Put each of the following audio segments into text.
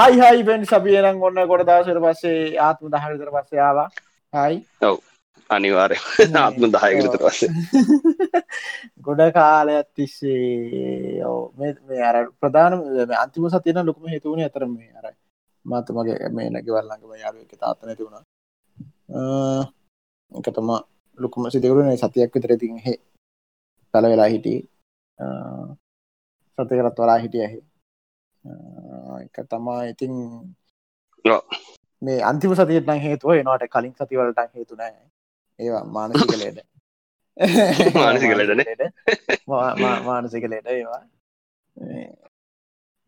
හයි හයි පෙන් සපියරං ඔන්න ගොඩ දවසට පස්සේ ආත්ම දහවිතර පස්සේ ආවා. හයි ඔව්. අනිවාරය ආත්ම දායකරතර පස්සේ. ගොඩ කාලයක් තිස්සේ මේ අර ප්‍රධාන අන්තිම සතියන ලොකම හේතුවන ඇතර මේ අර මත මගේ මේ නැගවල්ලඟම යාරු එක තාත්ත නැති වුණා. එක තම ලොකුම සිතකරුණ සතියක් විතර තින් හෙ කල වෙලා හිටි සතකරත් වලා හිටිය ඇහි එක තමා ඉතින් මේ අන්තිම සතියටන හේතුව එනවාට කලින් සතිවලට හේතුනෑ ඒවා මානසික ලේඩ මානසික ලෙඩන මානසික ලේඩ ඒවා.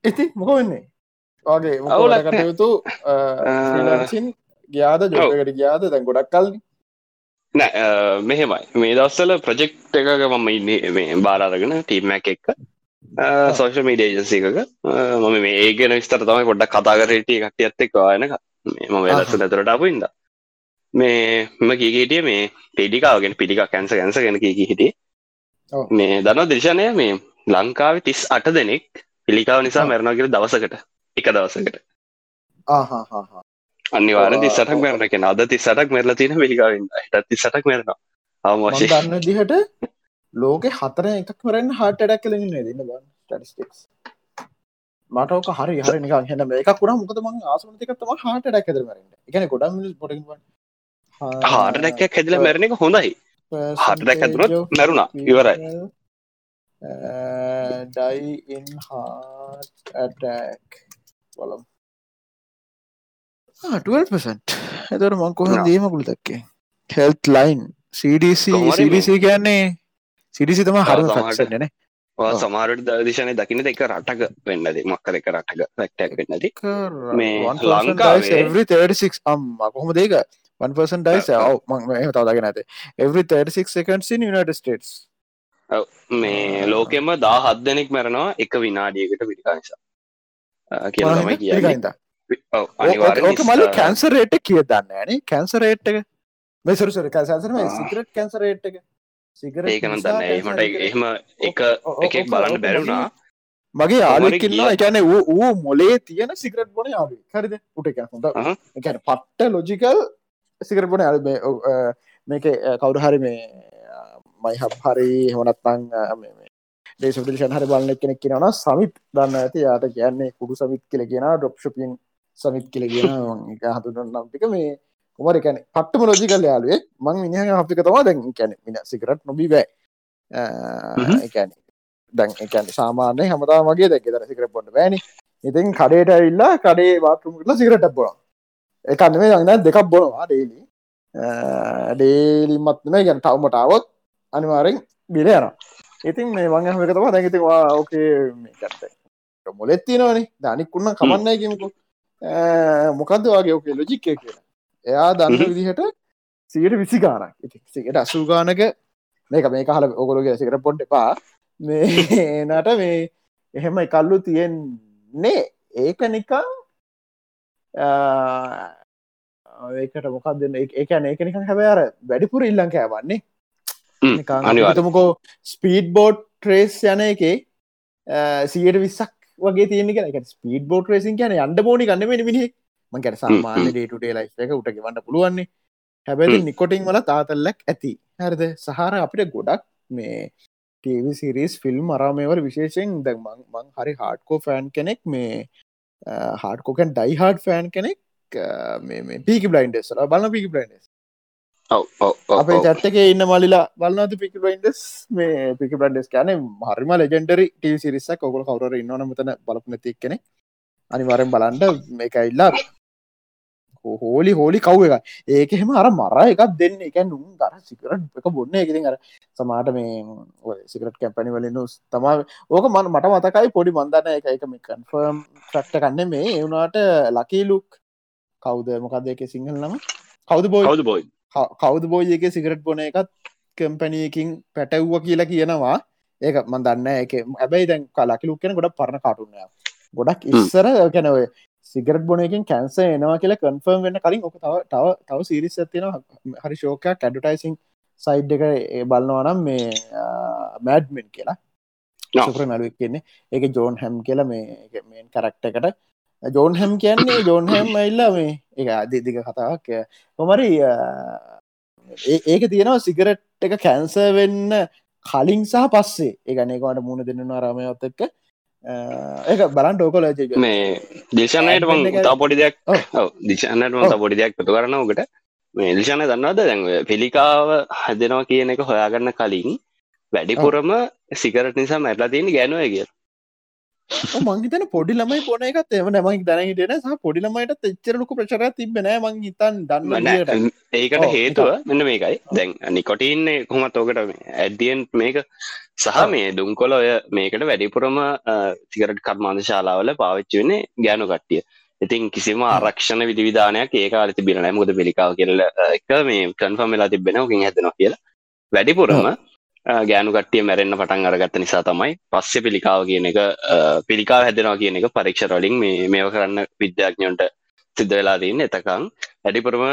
ඉති මොක වෙන්නේ? වගේ අවුල කටයුතු ගියාද ජෝකට ගියාද? දැන් ගොඩක් කල්න්නේ නෑ මෙහෙමයි. මේ දස්සල ප්‍රජෙක්් එකක මම ඉන්නේ බාරාරගෙන ටීම්මැක් එක්ක සෝෂ මීඩ ජන්සිකක මම මේ ඒගෙන විස්තර තමයි පොඩ්ඩක් කතා කරට කටියත් එක් වායනක මම වෙලස නැතරට අපපුඉද මේ ම කීකේටිය මේ පෙඩිකාවගෙන පිටික කැන්ස කැන්ස ගැන කී හිටිය. මේ දන්න දිර්ශනය මේ ලංකාව තිස් අට දෙනෙක් පිළිකාව නිසා මැරණගර දවසකට එක දවසකට. අනිවාර තිස්සටක් මැරණ කෙන අද තිස්සටක් මෙරල තින පිළිකාවෙන්. ට තිස්සටක් මැරෙන අවමශය දන්න දිහට ලෝක හතර එකක් වරන්න හට ඩක් කලින් දන්න බ ටටිස්ටික්ස් මටක හරි හරි නික හෙන එක කුර මුකද ම ආසමතිකත්තම හට ඩක් ඇදරමරන්න එකන ගොඩම් පොට හාට දැක්කක් හැදිල මැරණ එක හොඳයි. හට දැක් ඇතුරත් මැරුණා. ඉවරයි. ඩයි ඉන් හටක් බලම්. 12% එතට මං කොහ දීමකුළු දක්කේ හෙල්ත් ලයින් CDC CDC කියන්නේ CDC තම හරු ක්ෂන සමාරට දදිශනය දකින එක රටක වෙන්නද මක්ක දෙක රටක රැක්ටක් වෙන්නද මේ ලංකාවේ අම් කොහොම දේක 1% ඩයිස් මං තවදාගෙන ඇත every 36 seconds in United States. මේ ලෝකෙම දා හත් දෙනෙක් මැරනවා එක විනාඩියකට පිටිකා නිසා. කියලා තමයි කියන්න. ඕක මල කැන්සරේට කිය දන්න න. කැන්සරේට් එක. මෙසරුසර කැසරම සිකරට් කැන්සරේට් එක ඒකන දන්න. මට එහෙම එක එකෙක් බලන්න බැරුණා මගේ යාලකින්න එකැන වූ මොලේ තියෙන සිකරට් බොන යාල හරිද? උට එක හොඳ එකැන පට්ට ලොජිකල් සිකරට බොන අ මේක කවුරු හරි මේ මයි හබ් හරි හොනත්තං දේශපටිෂන් හරි බලන්න කෙනෙක් කියෙනවන සමිත් දන්න ඇති. යාට කියන්නේ කුඩු සමිත් කියල කියෙන ඩොප්ෂපින් සමිත් කියල කියෙන හතුන නම්ටික මේ කුමර කැන පට්ටම ලෝජි කල් යාලුවේ මං මිනිහ අපික තවා දැන් කැන මින සිකරට නොබී බෑ. එකැන දැන් එකැන සාමානය හමතා මගේ දැක දර සිකර පොට බෑනි. ඉතින් කඩේට ඇල්ලා කඩේ වාතුම් කරලා සිකරට බොන එකන්න මේ දන්න දෙකක් බොනවා ඩේලි ඩේලිමත්ම ගැන තවමටාවත් අනිවාරෙන් බිල යන ඉතින් මේ මං හක තම දැකිතිවා ඕකේ කැත්ත මොලෙත් තියෙනවනේ. දනික්කුන්න කමන්නයි කිමකු මොකක්ද වගේ ඕකේ ලොජික්කය කියලා එයා දන්න විදිහට සියට විසි ගානක් සිකට අසූ ගානක මේක මේ කහල ඔකොලොගේ සිකට පොඩ්ඩ එපා. මේනට මේ එහෙම එකල්ලු තියෙන්නේ. ඒක නිකං ඒකට මොකක් දෙන්න? ඒකන ඒක නිකන් හැබෑර වැඩිපුර ඉල්ලං කෑවන්නේ. අනිතමකෝ ස්පීඩ් බෝඩ් ට්‍රේස් යන එකේ සියට විස්සක් වගේ තියෙන එක ස්පීඩ් බෝඩ් රේසින් කියන අන්ඩ බෝනි කන්න මිනි මකට සාමාන්‍ය ඩේටුටේ ලයිස් එක උට ගවන්න පුළුවන්නේ. හැබැයි නිකොටින් වල තාතල්ලක් ඇති. හරිද? සහර අපිට ගොඩක් මේ ටව සිරිස් ෆිල්ම් අරාමේවල විශේෂෙන් දැ මං හරි හාඩකෝ ෆෑන් කෙනෙක් මේ හාඩකෝකන් ඩයි හාඩ් ෆෑන් කෙනෙක් මේ පිකි බ්ලයින්ඩෙස්ල බලන්න පිකි බ්ලයින්ඩස් අපේ චට්ක ඉන්න මලිලා බලන්නද පිකි බයින්ඩස් මේ පිකි බන්ඩස් කෑන හරිම ලෙජෙන්ඩරි ටව සිරිස්සක් ඔකොල කවර ඉන්නවන මතන බලපන තික්කෙන අනිවරෙන් බලන්ඩ මේක ඉල්ලා හෝලි හෝලි කව් එක ඒක එහෙම අර මර එකක් දෙන්න. එක නුම් දර සිකරට එක බොන්න. එකති අර සමාට මේ සිකරට කැපැනි වලින් තමා ඕක මන මට මතකයි පොඩි මන්දන්න එක එක මේ කන්ෆර්ම් ටක්ට කන්න මේ එවුණට ලකීලුක් කවුද? මොකක්ද එක සිංහල නම? කවුද කවුද බෝයි කවුද බෝයි එක සිගරට් බොන එකත් කම්පැනියකින් පැටව්ව කියලා කියනවා. ඒක මන්දන්න එක ඇබයි දැන් කලාකිලුක් කෙන ගොඩ පරණ කාටුන්නය ගොඩක් ඉස්සර කැනව සිගරට බොනකින් කැන්ස එනවා කියලා කන්ෆර්ම් වෙන්න කලින් ඕක තව තව තව සිරිස් ඇතින හරි ශෝකයක් ඇඩටයිසින් සයිඩ් එක බලන්නවනම් මේ මෑඩ්මෙන් කියලා. සුපර නලුවක් කියන්නේ. ඒක ජෝන් හැම් කියලා මේ මේන් කරක්ට එකට. ජෝන් හැම් කියන්නේ ජෝන් හැම් ඇල්ලා මේ එක අධිදික කතාවක්. කොමරි ඒක තියෙනවා සිගරට් එක කැන්ස වෙන්න කලින් සහ පස්සේ. ඒගනේකට මුණ දෙන්න අරමයොත් එක්ක ඒක බලන් ටෝකොල මේ දේශනයට තා පොඩි දෙයක් දිශනට මත පොඩි දෙයක් පතු කරන ෝකට මේ දිශාන දන්නවද? දැන්ව පිළිකාව හදනවා කියන එක හොයාගන්න කලින් වැඩිපුරම සිකරට නිසා මැටලා තියෙන ගැනුව කිය මංහිතන පොඩි ළමයි පොන එකත් එම නමයි දැනහිටෙන සහ පොඩි ළමයිට එච්චරලුක ප්‍රචර තිබෙන මං හිතන් දන්න ඒකට හේතුව මෙන්න මේකයි. දැන් නිකොටඉන්න කොමත් ඕකට ඇඩියන් මේක සහ මේ දුම්කොල ඔය මේකට වැඩිපුරම සිකරට කර්මාන්ද ශාලාවල පාවිච්චි වෙන්නේ ගෑනු කට්ටිය. ඉතින් කිසිම ආරක්ෂණ විධවිධානයක් ඒ කාල තිබෙන මුද පිළිකාව කියල එක මේ කන්ෆර්ම් වෙලා තිබෙන කින් හැදෙනවා කියලා. වැඩිපුරම ගෑනු කට්ටිය මැරෙන්න්න පටන් අරගත්ත නිසා තමයි පස්සෙ පිළිකාව කියන එක පිළිකාව හැදෙනවා කියන එක පරීක්ෂරවලින් මේ මේව කරන්න විද්‍යාඥොන්ට සිද්ධ වෙලා තියන්න එතකං වැඩිපුරම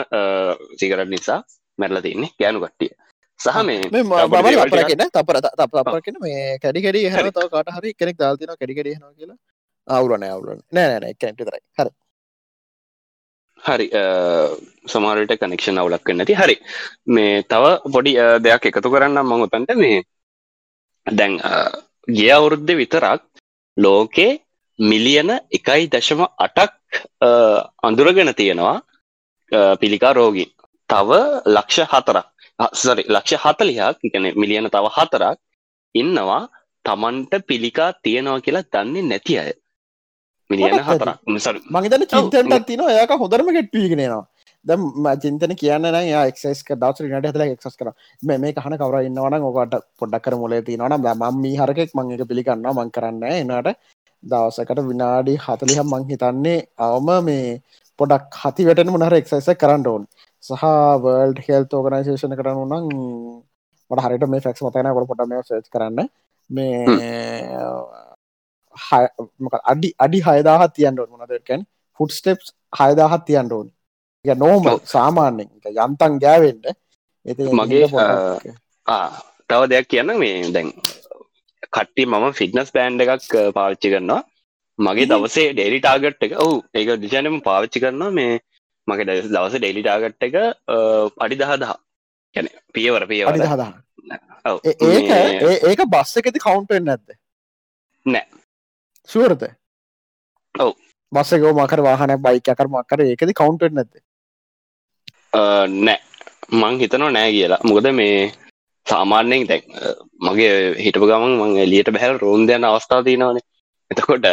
සිකරට නිසා මැරල තින්නේ ගෑනු කට්ටිය. සහ මේ බරගෙන තපර තපරගෙන මේ කැඩිකඩි හ තව කට හරි කෙනෙක් දාල්තින කැඩිකඩ නවා කියලා. අවුරන අවුලන නෑනෑ කැන්ට තරයි හරි හරි සමාරට කනෙක්ෂන් අවුලක් නැති හරි. මේ තව පොඩි දෙයක් එකතු කරන්න මං උතන්ට. මේ දැන් ගිය අවුරුද්ධ විතරක් ලෝකේ මිලියන එකයි දශම අටක් අඳුරගෙන තියෙනවා පිළිකා රෝගී තව ලක්ෂ හතරක්. සරි ලක්ෂ හතලිහක් එකන මිලියන තව හතරක් ඉන්නවා තමන්ට පිළිකා තියෙනවා කියලා දන්නේ නැති අය. මිලියන හතර සර මගේතන චින්තන්ටත් තින ඒක හොඳරම කෙට්වීගෙනවා දම් චින්තන කියන්න එක්ක දස නට හල එක්ස් කර මේ කහන කවර ඉන්නවන ඕකට පොඩ්ඩක් කර මුලේ තිනවන මම හරකෙක් මංක පිළිගන්න මං කරන්න එනට දවසකට විනාඩි හතලිහ මං හිතන්නේ අවම මේ පොඩක් හති වැටන මනහර එක්සයිස කරන්න ඕන්. සහ වර්ල්ඩ් හෙල්ත ඕගනයිසේෂන කරනු නම් මට හරිට මේ ෆෙක්ස් මතන කොට පොට මේ සේච් කරන්න. මේ අඩි අඩි හයදාහත් තියන්ට මොනදකැන් ෆුට් ස්ටෙප්ස් හයදාහත් තියන්ට ඕන්. එක නෝම සාමාන්‍යෙන් යන්තන් ගෑවෙන්ට එ මගේ තව දෙයක් කියන්න මේ දැන් කට්ටි මම ෆිට්නස් බෑන්් එකක් පාවිච්චි කරනවා. මගේ දවසේ ඩෙලි ටාගට් එක ඔහු ඒක දිශනම පාවිච්චි කරනවා මේ මගේ දවස ඩෙලි ටාගට් එක අඩි දහදහ කැන පියවර පියවර. දහදා ඒක ඒක බස්ස එකති කවුන්ටෙන් නැද්ද? නෑ සුවරත ඔව. බස්සකෝ මකර වාහන බයිකකර මක්කර ඒකද කවුන්ට නැත නෑ. මං හිතනවා නෑ කියලා. මොකද මේ සාමාන්‍යයෙන් දැක් මගේ හිටපු ගමන් මං එලියට බැහල් රෝන්දයන අවස්ථාව තිනවනේ එතකොට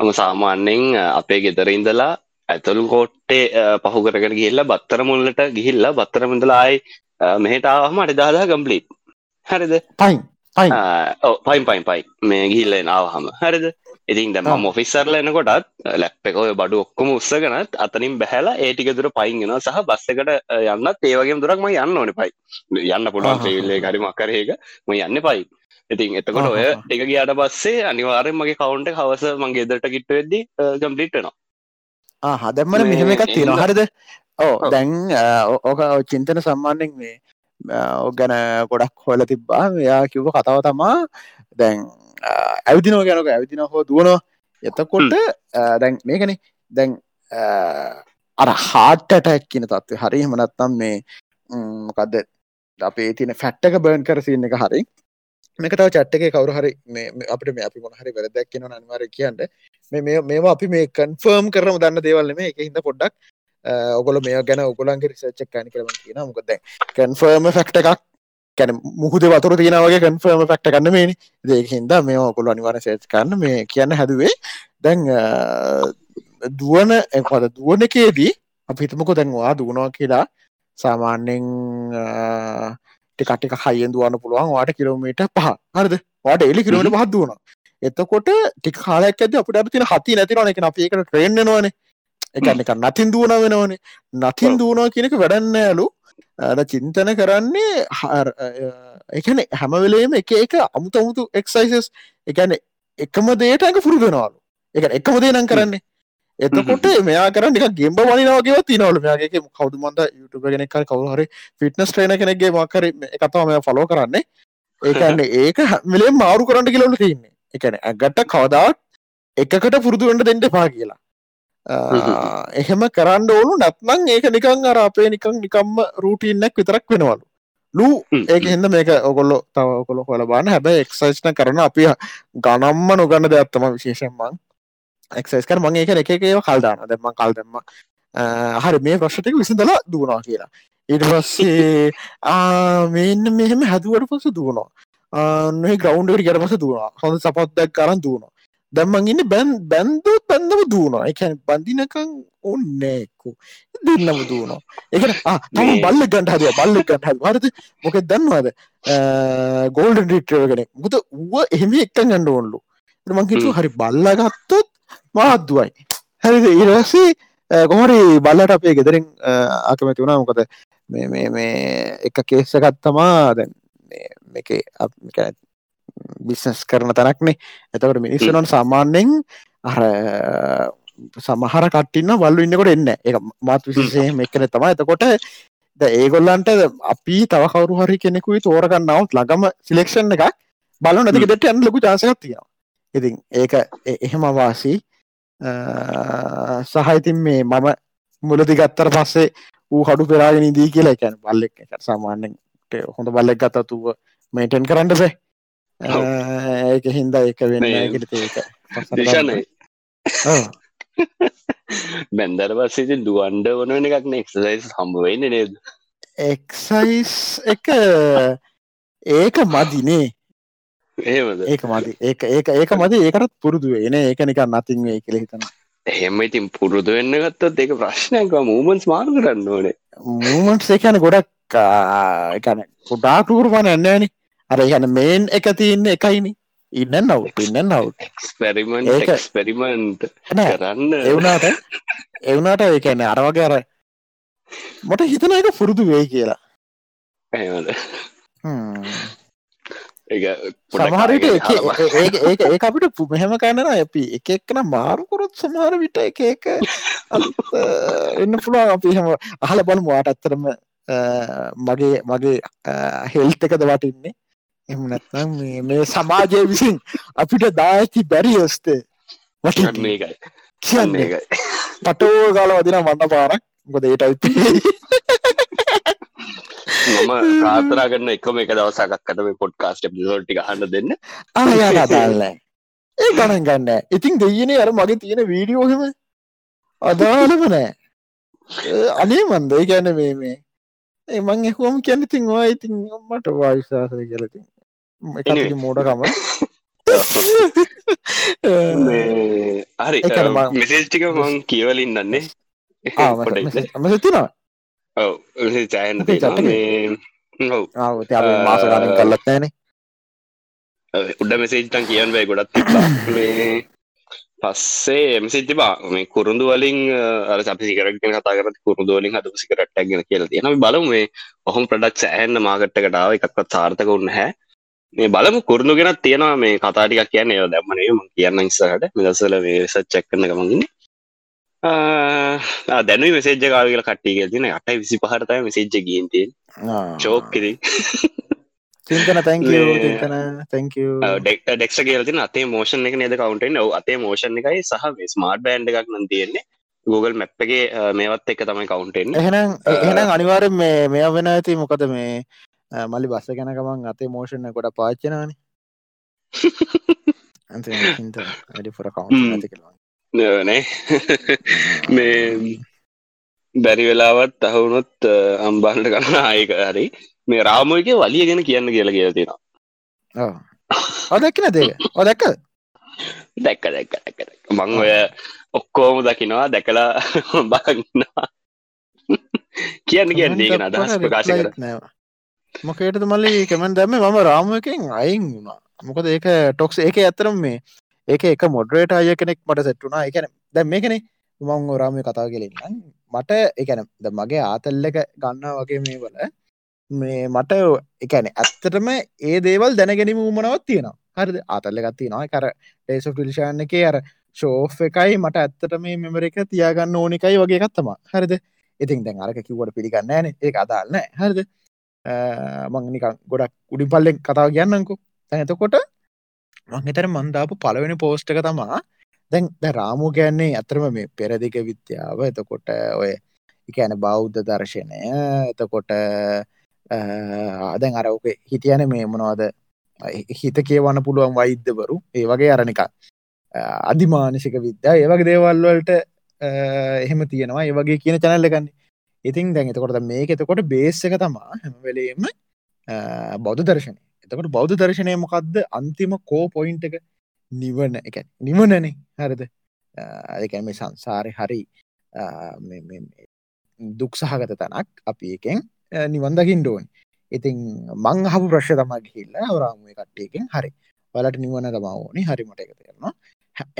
මම සාමාන්‍යයෙන් අපේ ගෙදර ඉඳලා ඇතුළු කෝට්ටේ පහු කරගෙන ගිහිල්ලා බත්තර මුල්ලට ගිහිල්ලා බත්තර මුදලායි මෙහට ආවහම අට දාදා ගම්පලිට් හරිද? පයින් පයින් පයින් පයි මේ ගිහිල්ල නාවහම හරිද ඉතින් දැම මොෆිස්සරල එනකොටත් ලැප් එක ඔය බඩු ඔක්කොම උත්සගෙනත් අතනින් බැහලා ඒටික දුර පයින්ගෙන සහ බස්සකට යන්නත් ඒවගේ දුරක්ම යන්න ඕන පයි. යන්න පුළුවන් ේල්ලේ ගරිමක් කරේක ම යන්න පයි. ඉතින් එතකොට ඔය ටික ගියට පස්සේ අනිවාරෙන් මගේ කවුන්ට හවස මගේ ෙදරට කිට්ට වෙද්දි ගම්පලිට්නවා හදැම්මන මෙහෙම එකක් තියෙන හරිද? ඕ දැන් ඕක චින්තන සම්මාන්‍යෙන් මේ ගැන ගොඩක් හොල තිබ්බා. මෙයා කිව්ව කතාව තමා දැන් ඇවිදිනෝ ගැනක ඇවිදින හෝ දුවනවා. එතකොට දැන් මේකනේ. දැන් අර හාටටැක් කියන තත්ව හරි හමනත්තම් මේ මොකක්ද අපේ තින ෆැට්ටක බර්න් කරසින්න එක හරි. මේකතාව චට්ටක කවරු හරි අපට මේ අපි මොන හරි වැරදැක් කියන අනිවාර කියන්න. මේ මේවා අපි මේ කන්ෆර්ම් කරම දන්න දේවල්ල මේ එක හිද පොඩ්ඩක් ඔගොල මේ ගැන ඔගොලන්ගේ රිසච්චක් කැන කරම කියන මොකද කන්ෆර්ම ෆක්ට එකක් කැන මුහද වතුර තියෙනවගේ කන්ෆර්ම ෆක්ට කන්න මේ දෙහින්ද මේ ඔකුල අනිවාර සේච් කරන්න මේ කියන්න හැදුවේ දැන් දුවන දුවන එකේදී අපිතමකො දැන්වා දුවනවා කියලා සාමාන්‍යෙන් ටිකටික හයිෙන් දුවන්න පුළුවන් වාට කිලෝමීට පහ හරද වාට එලි කිලෝට පහත් දුවන එතකොට ටික කාලයක් ඇද අපට තින හති නැතිනවන එක අපඒකට ට්‍රේන්නවා එකන්නක නතින් දුවන වෙනවනේ නතින් දුවනවා කියනක වැඩන්නෑලු චින්තන කරන්නේ එකන හැමවෙලේම එක එක අමුතු අමුතු එක්සයිසස් එකන එකම දේටක පුරුදනවාලු එක එකම දේ නම් කරන්නේ. එතකොට මෙයා කරන්න එක ගෙම්බ වනිනාවගේ තිනවල මෙයාගේ කවුද මන්ද යුටුබ කෙනෙක් කවුහරි ෆිට්නස් ට්‍රේන කෙනෙක්ගේ මකර එකතම මෙ ෆලෝ කරන්නේ. ඒකන්නේ ඒක මිලේ මාරු කරන්න කියලවල තින්නේ එකන ඇගට කවදාත් එකකට පුරුදුුවන්ට දෙන්නට පා කියලා එහෙම කරන්න ඕනු නැත්නං ඒක නිකං අර අපේ නිකං නිකම්ම රූටීන්නක් විතරක් වෙනවලු. ලූ ඒක හිද මේක ඔගොල්ලො තව ඔකොලො හොල බාන හැබැ එක්සයිස්න කරන අපි ගනම්ම නොගන්න දෙයක්ත්තම විශේෂන්මං එක්සයිස් කර මගේ එක එක ඒව කල්දාන දෙම කල් දෙම හරි මේ ප්‍රශ්ටික විසිදලා දුවනවා කියලා. ඉට පස්සේ මෙන්න මෙහෙම හැදුවට පස දුවනවා. නොහ ග්‍රවන්්ඩට කරමස දුවනවා. හොඳ සපත්දැක් කරන්න දුවනවා දැම්මන් ඉන්න බැන් බැන්දුත් බැන්නම දුවනවා. එක බඳිනකං ඔන්නේකු දෙන්නම දුවනවා. එක තම බල්ල ගන්ට හද බල්ල ගට හරද? මොක දන්නවාද? ගෝල්ඩ ඩිට්‍රව කෙනෙක්. මුද ඌ එහෙම එක්කන් ගන්න ඕන්ලු. මංකිතු හරි බල්ලගත්තොත් මාත්දුවයි හැරිද? ඉරසේ කොහරි බල්ලට අපේ ගෙදරින් අකමැති වුණා. මොකද මේ එක කේස්සගත්තමා දැන් මේක බිස්නස් කරන තැනක්නේ. එතකට මිනිස්සුනන් සාමාන්‍යෙන් අර සමහර කටන්න වල්ලු ඉන්නකොට එන්න එක මාත් විශෂය මෙක්කන තම එතකොට ඒගොල්ලන්ට අපි තව කවරු හරි කෙනෙකුයි තෝරගන්නාවත් ළඟම සිලෙක්ෂන් එකක් බලු නැතිකෙට ඇන් ලොකු ජාසයක් තියෙනවා. ඉතින් ඒක එහෙම වාසී සහයිතින් මේ මම මුලදි ගත්තර පස්සේ ඌ හඩු පෙරාගෙන දී කියලා එකැන බල්ලෙක් සාමාන්‍යෙන් හොඳ බල්ලෙක් ගතතුව මේටන් කරන්න බෑ ඒක හින්ද එක වෙන්න ගෙට ඒක බැන්දර පස්සේ දුවන්ඩ වන වෙන එකක් එක්සයිස් හම්බවෙන්න නේද එක්සයිස් එක ඒක මදිනේ ඒක මදි ඒක ඒක ඒක මද ඒකටත් පුරුදු එන ඒක නික නතින් වේ කෙළ හිතන එහෙම ඉතින් පුරුදු වෙන්න ගත්තත් ඒක ප්‍රශ්නයක මූමන්ස් මාර කරන්න ඕනේ මූමන්ට් එකන ගොඩක් එකන කුඩාටූරුවන එන්නේනේ අර යන මේන් එක තියන්න එකයිනි. ඉන්න නව ඉන්න නව එක්ස්පෙරිමෙන්ට් එක්ස්පෙරිමෙන්ට් කරන්න. එවුනාට එවුනාට ඒකැන අරවගේ අර මොට හිතන එක පුරුදු වේ කියලා. සමහරට ඒ අපිට පුමහෙම කන්නන අපි එක එක්කන මාරුකොරොත් සමහර විට එක එක එන්න පුළුවන්. අපි හම අහල බලමු වාට ඇත්තරම මගේ මගේ හෙල්ත එකද වටින්නේ එම නැත්නම් මේ සමාජය විසින් අපිට දාඇති බැරි ඔස්තේ. වටන්නේ එකයි කියන්නේ. පටෝ කාල වදින වන්න පාරක් ගොද ඒටයිත් මම කාතරා කරන්න එකම එක දවසකක්කට මේ පොඩ්කාස්ට පිසෝට්ටි හන්න දෙන්න. ආයදාල්ල ඒ ගණන් ගන්න ඉතින් දෙයනේ අර මගේ තියෙන වීඩියෝහෙම අදාලම නෑ අනේ මන්ද? ගැන මේ මේ. එමං එහුවම කියන්න ඉතින් වා ඉතින් මට වාවිශවාසය කියලතින් මෝඩකම. හරි මෙසේස්ටික මං කියවලින් දන්නේ ඔව චයන ඔව මාසගාන කල්ලත් නෑනේ උඩ මෙසේජ්ටන් කියන්න වේ ගොඩත් මේ පස්සේ එමසි තිබා මේ කුරුදු වලින් අර අපි සිකරක්ගෙන කතා කරත් කුරුදු වලින් හද සිකරට්ටගෙන කියලා තියෙන බලමු මේ ඔහොම ප්‍රඩක්් සෑහන්න මාගට්ට කටාව එකක්වත් සාර්ථක උන්න හැ මේ බලමු කුරුණු ගෙනත් තියෙනවා මේ කතාටිකක් කියන්න. ඒ දැම්මනේ ම කියන්න ඉස්සහට මෙදසල මේ සච්චක් කරන ගමගන්නේ දැනු මෙසේජ කාවල කට්ටිය තින අටයි විසි පහරතය මෙසේජ්ජ ගීන්තිය චෝක්කිරි චින්තන තැංක තැංක ඩෙක්ස කියලතින අතේ මෝෂන් එක නද කවුන්ටෙන් ඔව අතේ මෝෂන් එකයි සහ ස්මාර්ට් බෑන්් එකක් නම් තියෙන්නේ. Google මැප්ගේ මේවත් එක තමයි කවුන්ටෙන් එහෙනම් එහෙනම් අනිවාරෙන් මේ මෙය වෙන ඇති මොකද මේ මල්ලි බස්ස ගැන ගමන් අතේ මෝෂණ ගොඩ පාච්චනාන අඩිපුර කවුන් නනේ මේ බැරි වෙලාවත් අහුනොත් අම්බාන්ට ගන්න ආයක හරි. මේ රාමෝයක වලිය ගැන කියන්න කියලා කියලා තියෙනවා. ඔදැක්කන දේක ඔදැක්ක දැක්ක. දැක්ක දැක්ක මං ඔය ඔක්කෝම දකිනවා දැකලා බලන්නවා කියන්න කියන්නේ. අදහස් ප්‍රකාශ කර මොකේටද මල්ලි කමෙන් දැම මම රාමයකින් අයින් වුණා. මොකද ඒක ටොක්ස් ඒක ඇතරම් මේ ඒක එක මොඩරේට අය කෙනෙක් මට සෙට්ටුනා එකන දැ මේකනෙ. මං රාමය කතා කෙලෙන්න මට එකන ද මගේ ආතල්ල එක ගන්න වගේ මේ වල මේ මට එකන ඇත්තටම ඒ දේවල් දැනගැනීම මනවත් තියෙනවා. හරිද? ආතල්ල ගත්ති නවා කර ටේස ෆිල්ෂාන් එක අර ශෝ් එකයි මට ඇත්තට මේ මෙමර එක තියාගන්න ඕනිකයි වගේ කත්තම හරිද? ඉතින් දැන් අරක කිවට පිළිගන්න ෑන ඒ අදාල්න හරිද? මංනික ගොඩක් උඩි පල්ලෙක් කතාව කියන්නකු තැනතකොට මංහිතර මන්දාපු පලවෙනි පෝස්්ටක තමා. දැන් ද රාමු කියන්නේ අතරම මේ පෙරදික විද්‍යාව. එතකොට ඔය එකන බෞද්ධ දර්ශනය. එතකොට දැන් අර ඕක හිතියන මේ මොනවාද? හිත කියවන්න පුළුවන් වෛද්‍යවරු. ඒ වගේ අරනික අධිමානසික විද්‍යා ඒවගේ දේවල්වලට එහෙම තියෙනවා. ඒවගේ කියන චැනල්ලගන්න ඉතින් දැන් එතකොට මේක එතකොට බේස් එක තමා හැමවෙලේම බෞද්ධ දර්ශනය. එතකොට බෞද්ධ දර්ශනය මොකක්ද අන්තිම කෝ පොයින්ට එක නිවන. එක නිවනනේ. හරිද? ඒක මේ සංසාරය හරි දුක් සහගත තැනක් අපි එකෙන් නිවන්දකින් ඩෝන් ඉතින් මං හපු ප්‍රශ්ය තමා ගිහිල්ල අවරාමුව කට්ටයකින් හරි. වලට නිවන තමා ඕනි. හරිමට එක තේරනවා.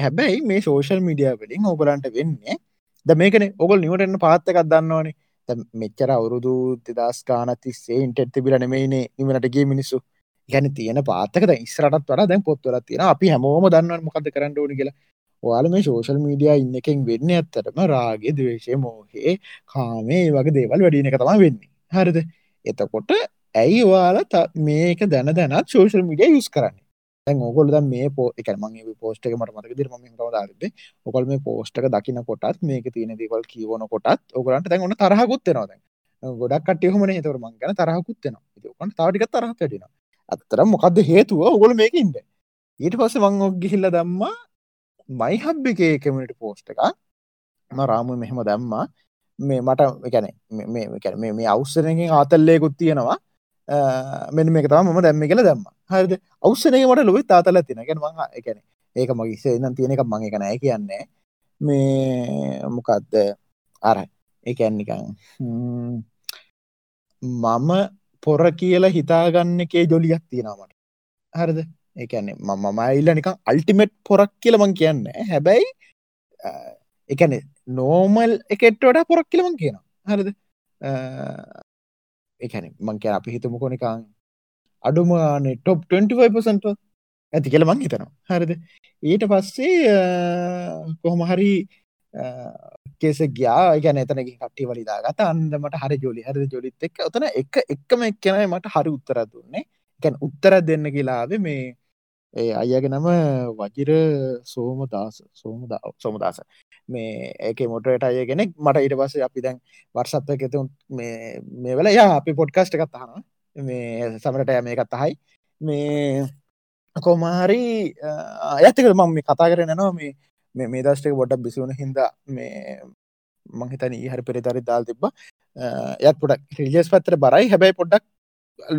හැබැයි මේ සෝෂල් මිඩිය වලින් ඔගලන්ට වෙන්නේ ද මේකන. ඔගොල් නිවටන්න පාත්තකක් දන්නවානේ. මෙච්චර අවුරුදු දෙදස් කානතිස්සේ ඉන්ටෙත් තිබිල නෙමයිනේ නිවනට ගිය මිනිස්සු. ගැන තියෙන පාතක ඉස්රටත් වර දැන් පොත්වල තියෙන අපි හැමෝම දන්නව මොකද කරන්න ඕනි කියලා. ඔයාල මේ සෝෂල් මීඩිය ඉන්න එකෙන් වෙන්න ඇත්තටම රාගේ දවේශය මෝහේ කාමේ වගේ දේවල් වැඩින එක තම වෙන්නේ. හරිද? එතකොට ඇයි වාලා මේක දැන දැනත් සෝෂල් මිඩිය යුස් කරන්න? දැන් ඕගොල්ලෝ දැන් මේ පෝ ඒ කියන්නේ මම මේ පෝස්ට් එක මට මතක විදිහට මම මෙහෙම තමයි දාන්නේ. ඕගොල්ලෝ මේ පෝස්ට් එක දකින කොටත් මේකේ තියෙන දේවල් කියවන කොටත් ඕගොල්ලන්ට දැන් ඔන්න තරහකුත් එනවා දැන්. ගොඩක් කට්ටිය කොහොමනේ ඒතකොට මං ගැන තරහකුත් එනවා. ඉතින් ඕගොල්ලන්ට තව ටිකක් තරහක් වැඩි වෙනවා. අත්තරම් මොකක්ද හේතුව ඔගොල්ලෝ මේකේ ඉන්න. ඊට පස්සේ මං ඔක් ගිහිල්ලා දැම්මා මයි හබ් එකේ කමියුනිටි පෝස්ට් එකක්. මම රාමු මෙහෙම දැම්මා. මේ මට ඒ කියන්නේ මේ මේ මේ අවුස්සනකින් ආතල්ලයකුත් තියෙනවා. මෙන්න මේක තම ම දැම්ම කියලා දැම්ම. හරිද? අවස්සනය මට ලොයි තාතල තිනගෙන මං එකන ඒක මගේසේ නම් තියෙන එක මගේ කනෑ කියන්නේ. මේ මොකක්ද අර එකනිකං මම පොර කියලා හිතාගන්න එකේ ජොලියක් තියෙනමට හරිද? එකන්නේ මම මයිල්ල නිකං අල්ටිමෙට් පොරක් කියලමං කියන්න හැබැයි එකන නෝමල් එකෙට වඩා පොරක් කියලමං කියනවා. හරිද? එකන මංක අපි හිතමුකො නිකං අඩුමාන ටොප් 25% ඇති කියල මං හිතනවා. හරිද? ඊට පස්සේ කොහොම හරි කෙස ගයා. ගැන එතන කට්ටි වලිදා ගත අන්දමට හරි ජොලි. හරි ජොලිත් එක් ඔතන එක එක්කම එක්කනයි මට හරි උත්තර දුන්නේ. ගැන් උත්තර දෙන්න කියලාව මේ ඒ අයගේ නම වජිර සෝමදාස. සෝමදා සෝමදාස. මේ ඒක මොටට අය කෙනෙක්. මට ඊට පස්ස අපි දැන් වර්සත්ව එකතු මේ මේ වෙල යා අපි පොඩ්කස්ට එකත් අහන මේ සමරට මේකත් අහයි. මේ කොමාරි ඇතික මම මේ කතා කරන නවා මේ මේ දස්ටක බොඩක් බිසිවුණ හිද මේ මංහිතන හරි පෙරිතරි දාල් තිබ යත් පොඩක් රිජස් පත්තර බරයි. හැබැයි පොඩ්ඩක්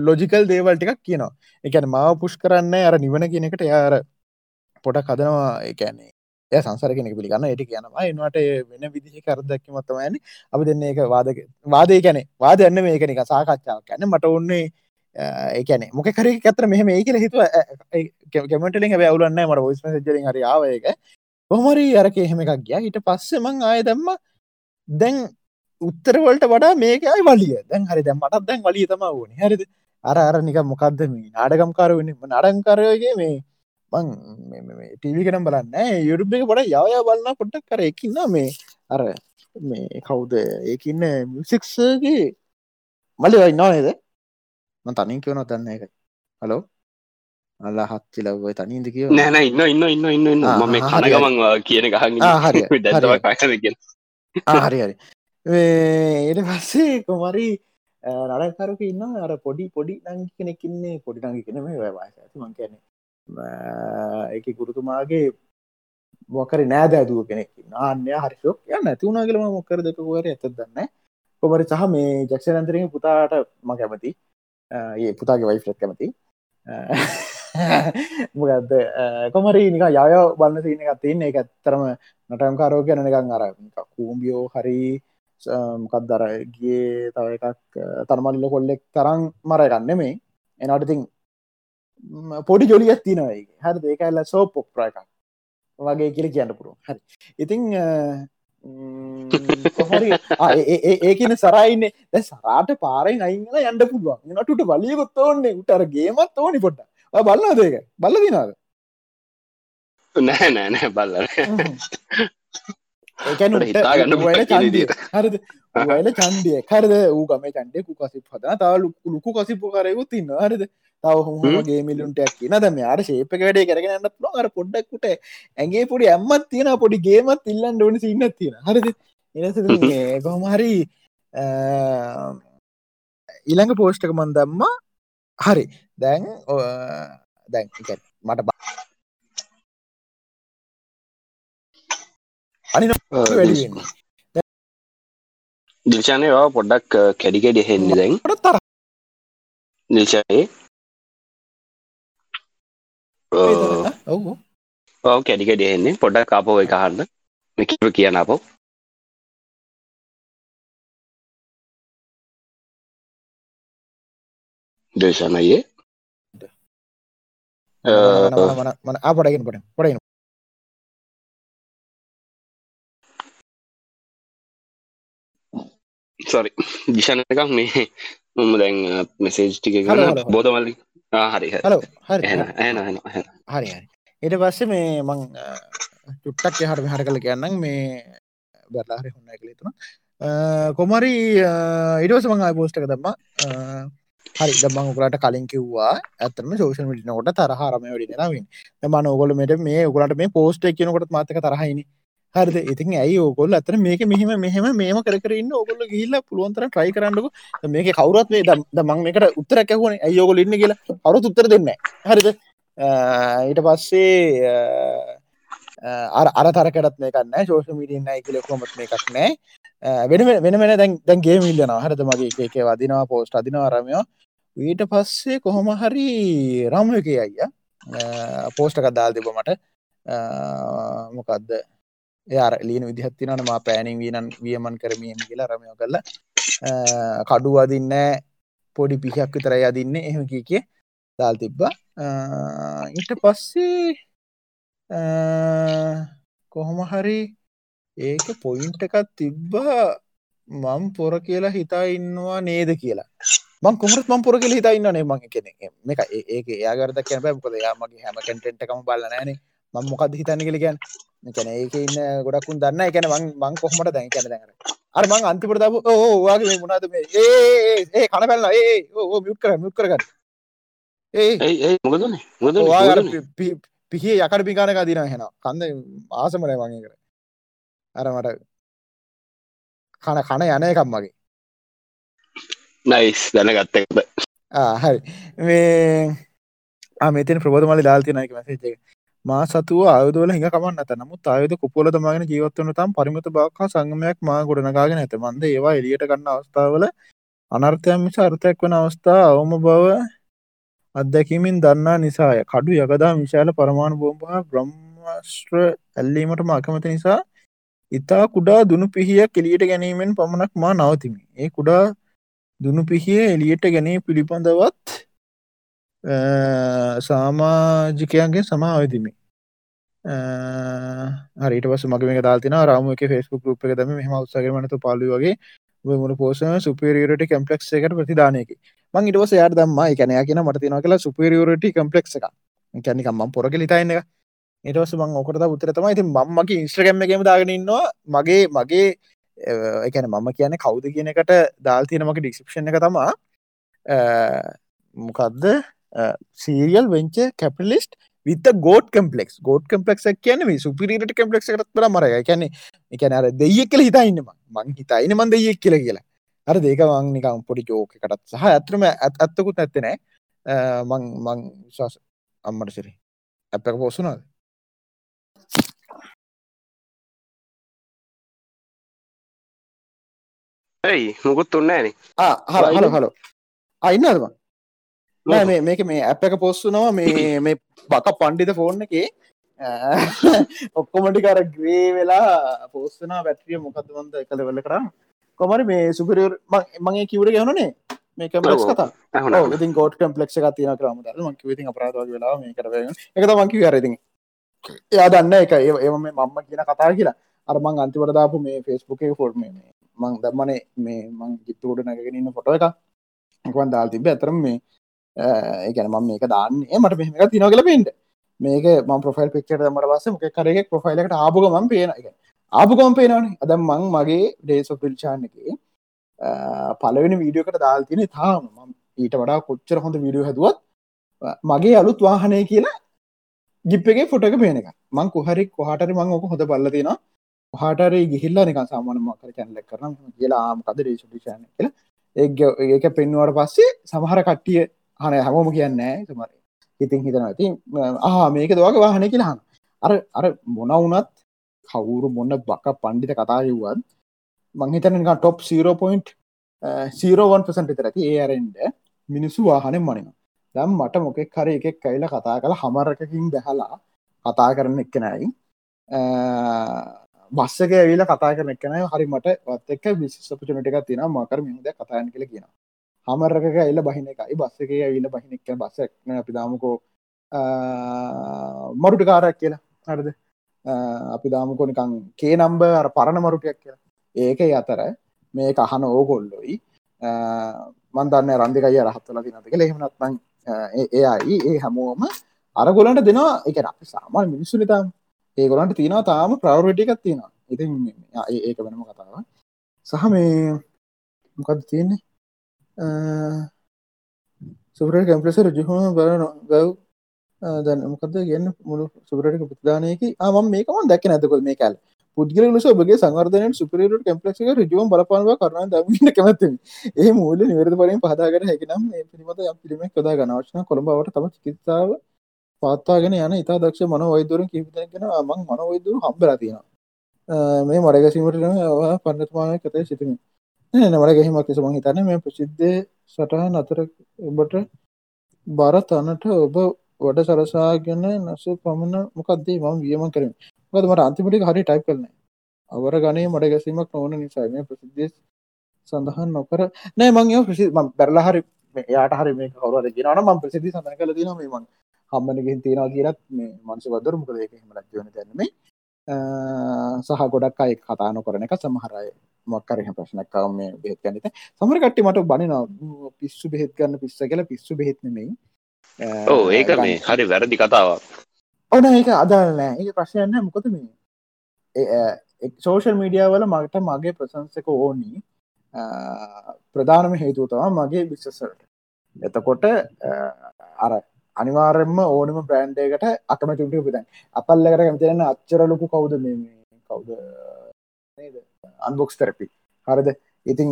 ලොජිකල් දේවල් ටිකක් කියනවා. එකන මාව පුෂ් කරන්න අර නිවන කියනකට යාර පොඩක් හදනවා. එකන්නේ එය සංසර කෙනෙක පිළිගන්න එට කියනවා එනවාට වෙන විදිහ කරදක්ක මත්තමයන අපි දෙන්න එක වාදක වාදය කැනෙ වාද එන්න මේක නික සාකච්ඡාවක් කැන මට ඔන්නේ ඒකැන මොක කර ඇතර මෙහම ඒ කියල හිතුව. කැමටලින් ඇවුලන්න මට ොයිස් ජරින් හරි ආවයක කොහමරි අරක එහෙම එකක් ගිය. හිට පස්සේ මං ආය දැම්ම දැන් උත්තරවලට වඩා මේකයි වලිය. දැන් හරි දැන් මටත් දැන් වලිය තම වුණේ හරිද? අර අර නික මොකක්ද මේ නාඩගම්කාර වෙන්නේ නාඩගම්කාරයගේ මේ මං ටීවි කෙනම් බලන්න යුරුබ් එක පොඩ යවය බලන්න පොට්ටක් කර එකන්න මේ අර මේ කවුද? ඒකන්න මිසික්සගේ මලි වයින්නවා නේද? ම තනින් කියවන තන්න එක හලෝ අල්ල හත්ති ලව තනින්ද කිය නෑන ඉන්න ඉන්න ඉන්න ඉන්න ඉන්න ම කනගමන් කියන ගහ හරි හරි හරි ඒට පස්සේ කොමරි නඩකරුක ඉන්න අර පොඩි පොඩි නංගි කෙනෙකින්නේ පොඩි නංගි කෙන මේ වැවාස මං කියන එක ගුරුතුමාගේ මොකරි නෑද ඇදුව කෙනෙක් ආන්‍ය හරිශෝක් යන්න ඇතිවුණ කියලම මොකර දෙකවර ඇත දන්න කොමරි සහ මේ ජක්ෂනන්තරෙන් පුතාට ම කැමති. ඒ පුතාගේ වයිෆ්ලත් කැමති. මොකද කොමරි නික යය බලන්න සින එකත් තියන්නේ. එක ඇත්තරම නටම්කාරෝ ගැන එකක් අර කූම්බියෝ හරි මොකක් දරගේ තව එකක් තරමල්ල කොල්ලෙක් තරම් මරගන්න මේ එනට ඉතින් පොඩි ජොලියක් තිනවයි හරි ඒකල්ල සෝ පොප්්‍ර එකක්. වගේ කියල කියන්න පුරුව හරි. ඉතිං ඒකන සරයින්න සරාට පාරෙන් අයින්න යන්න පුළුවන්. නටුට බලියකොත් ඕන්නේ උටර ගේමත් ඕනි පොට්ට බලන්න දේක බල්ල දිනාද නෑ නෑ නෑ බල්ල හරිද? වල චන්දිය කරද ඌ ගම චන්ඩයකු කසිප හදන තාව ලුකු කසිපු කරයකුත් ඉන්න හරිද තව හොමගේ මිලුන්ටයක් කියන දම අර ශේපක වැඩේ කරගන්න පුල අර පොඩ්ඩක්කුට ඇගේ පොඩි ඇම්මත් තියෙන පොඩි ගේමත් ඉල්ලන්න ඕන සින්න තියෙන හරිද? එනස ගොමහරි ඊළඟ පෝස්්ටක මන් දම්මා. හරි. දැන් දැන් මට අනි වැඩිවෙන්නේ දිල්ෂානය පොඩ්ඩක් කැඩිකෙඩ හෙන්නේ දැන්. තර නිල්ෂයේ ඔවු. ඔව. කැඩිකෙඩ හෙන්නේ පොඩ්ඩක් කාපෝ එක හන්න මිකිව කියන අපෝ දේශනයේ. මන අපටගෙන පට පටගෙන සොරි දිශනකක් මේ මම දැන් මෙසේජ් ටික ගන්න බෝධමල්ලි හරි හලෝ හරි. හරි ඊට පස්සේ මේ මං චුට්ටක් හට හර කළ කියන්නම්. මේ බැලාහරි හොන්න කළේතුන කොමරි ඉඩවස මං අයි පෝස්්ටක දම්ම. හරි. දමං උකලට කලින් කිව්වා ඇතම ෝෂල් මිටිනකොට තරහරම වැඩි නවින් මන ඔගොලමට මේ ඔගලට මේ පෝස්ට එකනකොට මාතක තරහයිනි හරිද? ඉතින් ඇයි ඕකොල් අතර මේක මෙහෙම මෙහෙම මේම කරන්න ඔගොල්ල ගිල්ල පුළුවන්තර ට්‍රයි කරන්නක. මේක කවරත් වේ ද මං එකට උත්තර කැහුණ ඇයෝගොල ඉන්න කියලා. අරු උත්තර දෙන්න හරිද? ඊට පස්සේ අර අර තරකටත් මේකන්න ශෝෂ මීඩියන්න එකල කොමත් මේකක් නෑ වෙන වෙන වෙන දැන් දැන්ගේ මිල්ලනවා හරද? මගේ එක වදිනවා පෝස්ට අදිනවා රමයෝ ඊට පස්සේ කොහොම හරි රාම එක අයිය පෝස්ටකත් දාල් තිබ මට. මොකක්ද එයාර ලියන විදිහත්තිනන මා පෑනිින් වීනන් වියමන් කරමියම කියලා රමයෝ කල්ල කඩු අදින්න පොඩි පිහක් විතරයි අදින්න එහෙම කිය කිය දාල් තිබ්බා. ඊට පස්සේ කොහොම හරි ඒක පොයින්ට එකත් තිබ්බා මම් පොර කියලා හිතා ඉන්නවා නේද කියලා. මං කොමරත් මං පොර කියල හිතා ඉන්නනේ මං කෙනෙ මේක ඒක ඒයාගරද කියන බැමකොද යාමගේ හැම කටෙන්ට්කම බලනෑනේ මං මොකක්ද හිතන්න කළ කියන්න? කැන ඒක ඉන්න ගොඩක්කුන් දන්න. එකැන මං මං කොහමට දැන්? කැන දැන අර. මං අන්තිපට දබ ඕවාගේ මේ මුණද මේ? ඒ ඒ කන පැල්ල ඒ ඕ මියුත් කර මියුත් කරගන්න ඒ මොකද පිහි යකට පිකානක දින හෙන කන්ද ආසමනය වගේ කර අර මට කන කන යන එකම් මගේ. නයිස් දැනගත්තද හරි. මේ මෙතන ප්‍රබෝධ මලි දාල්තිනයක මැසේජක මා සතුව අයුදවල හිඟ කමන්න ඇත නමුත් අයුද කුපොල තමාගෙන ජීවත්වන තම් පරිමත බක්හා සංගමයක් මා ගොඩනගාගෙන ඇත. මන්ද ඒවා එලියට ගන්න අවස්ථාවල අනර්ථයන් මිස අර්ථයක් වන අවස්ථා අවම බව අත්දැකීමින් දන්නා නිසාය. කඩු යකදා විශාල පරමාණු බෝම්පහ බ්‍රහ්මස්ට්‍ර ඇල්ලීමට මාකමත නිසා ඉතා කුඩා දුනු පිහිය කෙලියට ගැනීමෙන් පමණක් මා නවතිමි. ඒ කුඩා දුනු පිහිය එලියට ගැනී පිළිබඳවත් සාමාජිකයන්ගේ සමාවදිමි හරිට පස මග මේ දාතින රාම එක ෆෙස්බුක් රුප් එක දම මෙම උත්සගමනතු පාලු වගේ. මුණ පෝසන සුපරියරට කම්පලෙක් එකට ප්‍රතිදානයක. මං ඉටවස යාට දම්ම. එකනය කියෙන මටතින කියලා සුපරියරට කම්පලෙක් එක කැනිකම්ම පොරක ලිතයින්න එක. ඒටවස මං ඔකට උත්තර තමයි ති මගේ ඉස්ට්‍රගම්ම එකම දාගෙනන්නවා මගේ මගේ එකන මම කියන කවුද කියන එකට දාල්තියන මගේ ඩික්ෂපෂන් එක තමා. මොකක්ද සීරියල් වෙංච කැපිලිස්ට විත ගෝඩ් කම්පලෙක් ගෝඩ් කම්පලෙක් කියන සුපිරිට කම්පලෙක් කරත්ර මර එකැන එකන අර දෙය කියල හිතයින්න මං. හිතයින මන් දෙයෙක් කියල කියලා. අර දේක මං නිකම් පොඩි ජෝක එකටත් සහ ඇතරම ඇත් අත්තකුත් නැත්තනෑ මං මං විශවාස අම්මට සිරි. ඇපක පෝසුනාද ඇයි? මුකුත් උන්නෑන හල හල හලෝ අයින්නදවා නෑ මේක මේ ඇප එක පොස්සුනවා මේ මේ බක පණ්ඩිත ෆෝන් එක. ඔක්කොමටිකර ග්‍රේ වෙලා පෝස්සනා වැට්‍රිය මොකක්දවන්ද කළ වෙල කරා කොමරි මේ සුපරියර් මගේ කිවට ගවනේ මේ කම්පලෙක්ස් කතා. ඉතින් ගෝඩ් කම්පලෙක්ෂ තියන ක්‍රම මක විති අපරාධ වෙලා මේ කර එක මංකි කරති එයා දන්න එක ඒම මේ මම්ම කියන කතා කියලා. අරමං අන්තිවට දාපු මේ ෆෙස්බුකේ ෆොර්ම මේ මං දම්මනේ මේ මං ගිත්තුකොට නැගෙනන්න ෆොට එක එකවන් දාල් තිබ ඇතරම් මේ ඒගැන ම මේක දාන්නේ. මට මෙහම තිනගල පෙන්ට මේක ම ප්‍රෆයිල් පික්ට මට වස මොක කරෙක් ප්‍රෆයිලකට ආපුග ම පේන එක ආපු කොම්පේනවන අද මං මගේ ඩේසොපිල්චාන් එක පලවෙනි වීඩියෝකට දාල් තින තාම ඊට වඩා කොච්චර හොඳ වීඩියෝ හැදුවත් මගේ අලුත් වාහනය කියලා ගිප්පගේ ෆොටක පේන එක මං කොහරි කොහටරි මං ඕක හොඳ බල්ල තියෙන හටර ගිහිල්ලා නික සාමාන මකර චැනල කරන කියලා ආමකද ඩේශපිෂාන කියලා. ඒ ඒක පෙන්වාට පස්සේ සමහර කට්ටිය හන හැමෝම කියන්නෑ සමර ඉතින් හිතන ඇති ආ මේක දවාගේ වාහනය කියලාහන් අර අර මොන වුනත් කවුරු මොන්න බක පණ්ඩිත කතායවුවත් මංහිතනක ටොප් 0.01% තරති ඒ අරෙන්ඩ මිනිස්සු වාහනෙන් මනින දම් මට මොකෙක් හර එකෙක් කයිල කතා කළ හමරකකින් බැහලා කතා කරන එක්කනයි බස්සක ඇවිල කතා කරන එක්කනයි හරි මට වත් එක්ක විශෂපචනට එකක් තින මකර මිද කතායන කළ කියන හමරක ඇල්ල බහින එකයි. බස්සක ඇවිල බහින එක්ක බස්සක්න අපි දාමකෝ මරුට කාරක් කියලා. හරද? අපි දාමකොනිකං කේ නම්බ අර පරණ මරුටයක් කියලා. ඒක අතර මේ අහන ඕගොල්ලොයි මන්දන්න රන්දිකය රහත්වල තිනතික ලෙහෙමනත්මන් එයයි ඒ හැමෝම අරගොලන්ට දෙනවා. එක අපි සාමාන මිනිස්සු නිතාම් ඒගොලන්ට තියෙනවා තාම ප්‍රවරටිකත් තියෙනවා. ඉතින් ඒක වෙනම කතාව සහ මේ මොකද තියෙන්නේ? සුපර කැම්පලෙස රජහම බල ගව් දැන් මොකද ගන්න මුළු සුපරට ප්‍රතිදානයකි ah, ආම මේකම දැක නැතකො මේ කැල් පුද්ගල ලෙස ඔබගේ සංවර්ධනයෙන් සුපිරියට කැම්පලෙක්ස් එක ඍජුවම බලපානවා කරනවා දමින්න කැමැත්තෙමි. ඒ මූල්‍ය නිවැරදි පරිදි පහදාගෙන හැකිනම් මේ පිළිමත යම් පිළිමයක් යොදා ගන්න අවශ්‍ය නම් කොළඹවට තම චිකිත්සාව පවත්වාගෙන යන ඉතා දක්ෂ මනෝවෛද්‍යවරුන් කිහිප දෙනෙක් ගැන මම මනෝවෛද්‍යවරු හම්බෙලා තියෙනවා. Ah, මේ මඩ ගැසීමට පන්නතුමානය කතේ සිටිමි. නෑ නෑ මඩ ගැහිමක් ලෙස මම හිතන්නේ මේ ප්‍රසිද්ධ සටහන් අතර ඔබට බර තනට ඔබ වඩ සලසාගෙන නැස පමණ මොකක්දේ මම වියමන් කරමි. මොකද මට අන්තිමට හරි ටයිප් කරන අවර ගනේ මට ගැසීමක් නොවන නිසා මේ ප්‍රසිද්ධ සඳහන් නොකර නෑ මං ප්‍රසි බැරලා හරි යාට හරි මේ කවර ගෙනන ම ප්‍රසිදි සඳන කල තින මේ මං හම්මනගෙන් තියෙනවා කියලත් මේ මන්ස වදර මොකද ඒක හෙම ලක්වන දැනීම සහ ගොඩක් අයි කතාන කරන එක සමහරය මක්කරහ ප්‍රශ්නක්කාව මේ බෙත් ගන්නත සමර කට්ටි මට බනින පිස්සු බෙහෙත් ගන්න පිස්ස කියලා පිස්සු බෙහෙත් නෙමෙයි. ඕ ඒක මේ හරි වැරදි කතාවක්. ඕන ඒක අදාල් නෑ. ඒ ප්‍රශ්යන්න මොකද මේ සෝෂල් මීඩිය වල මට මගේ ප්‍රසංසක ඕනි. ප්‍රධානම හේතුතවා මගේ බිස්සසට එතකොට අර අනිවාරෙන්ම ඕනම බ්‍රන්්ඩයකට අකමැතුට පිතන් අපල්ලකට කැමතිරන්න අච්චරලොකු කවුද මේ කවුද? අන්බොක්ස් තරපි හරිද? ඉතින්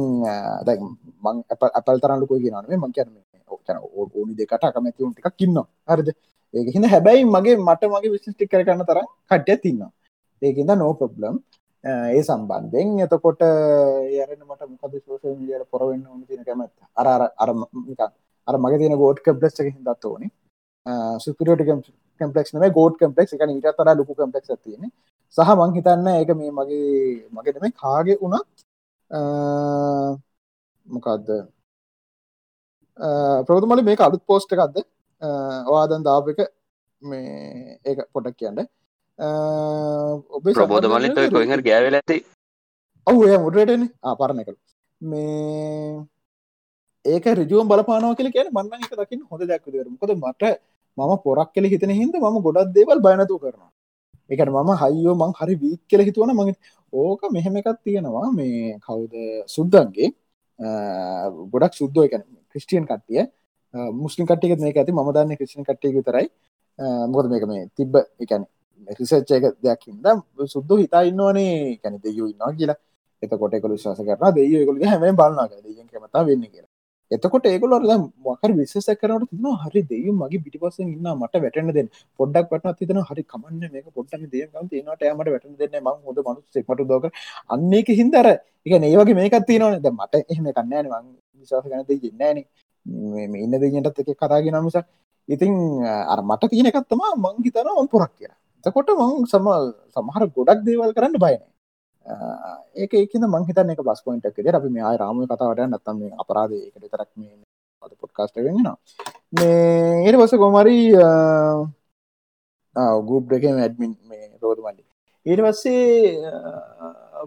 මං අපල් තරන්නලුකෝ කියනනේ මං කියන්න ඕනි දෙකට අකමැතිවුන් ටික් කින්න හරිද? ඒක හිද හැබැයි මගේ මට මගේ විසිස්ටික් කර කරන්න තරම් කට්ය තින්න ඒකද නෝ ප්‍රබ්ලම් ඒ සම්බන්ධෙන් එතකොට යරන මට මොකද සෝෂල් මිියට පොරවෙන්න ඕන තින කැමත් අර අර අර මගේ තින ගෝඩ් කම්පලෙක්් එක හිදත් ඕනි. සුපිරියට කම්පලෙක්් න ගෝඩ් කම්පලෙක්් එක ඊට තර ලොකු කම්පලෙක්් තියෙන සහ මං හිතන්න ඒක මේ මගේ මගෙනම කාගේ වුණත් මොකක්ද ප්‍රෝතමලි මේක අලුත් පෝස්ට එකක්ද? ඔයාදන් දාප එක මේ ඒක පොටක් කියන්න. ඔබ ප්‍රබෝධ මලින් කොහර ගෑවෙල ඇති එය මුටටන ආපරණ කළ මේ ඒක රජුවම් බලපානෝ කියල කියන මන්න එක දකින්න හොඳ දැක්කදර මොකද මට මම පොරක් කෙල හිතන හිද ම ගොඩක් දේවල් බයනතු කරනවා. එකට මම හයිෝ මං හරි වීක් කෙල හිතුවන මගේ ඕක මෙහෙම එකක් තියෙනවා මේ කවුද? සුද්දන්ගේ. ගොඩක් සුද්දෝ එකන ක්‍රිස්ටියන් කට්ටිය. මුස්ලිම් කට්ටියක මේක ඇති ම දන්න ක්‍රිෂන් කට්ටිය විතරයි. මොකද මේක මේ තිබ්බ එකන රිසච්ච එක දෙයක්කින්ද සුද්දු හිතා ඉන්නවනේ. කැන දෙයු ඉන්නවා කියලා. එතකොට කොල ශස කරන දෙය කොල හැම බලන්නක දෙය කමතා වෙන්න කියලා. එතකොට ඒගොල මකර විශස කරනට තින හරි දෙයු මගේ පිටිපස ඉන්න මට වැටන දෙ පොඩක් වටන තින හරි කමන්න මේක පොට්ටම දේ නට ෑමට වැටන දෙන්න ම හොද මනු මට දෝක අන්නේක හින්දර එක ඒවගේ මේකත් තියනවන. ද මට එහෙම කන්නෑන ම විශවාස ගන දෙ ඉන්නෑනේ මේ ඉන්න දෙයටත් එක කතාගෙන මිසක්. ඉතින් අර මට තියෙන එකත්තම මං හිතන වන් පොරක් කියලා. එතකොට මං සම සමහර ගොඩක් දේවල් කරන්න බයන ඒක ඒකන මංහිතන එක බස් පොයින්ට එකෙද අපි මේ රාම කතාවට නත්තම මේ අපරාධ එකට තරක් මේ අද පොඩ්කාස්ට වෙන්නවා මේ ඒට පස කොමරි ගුප් එක ඇඩමින් මේ රෝධ මල්ලි ඊට පස්සේ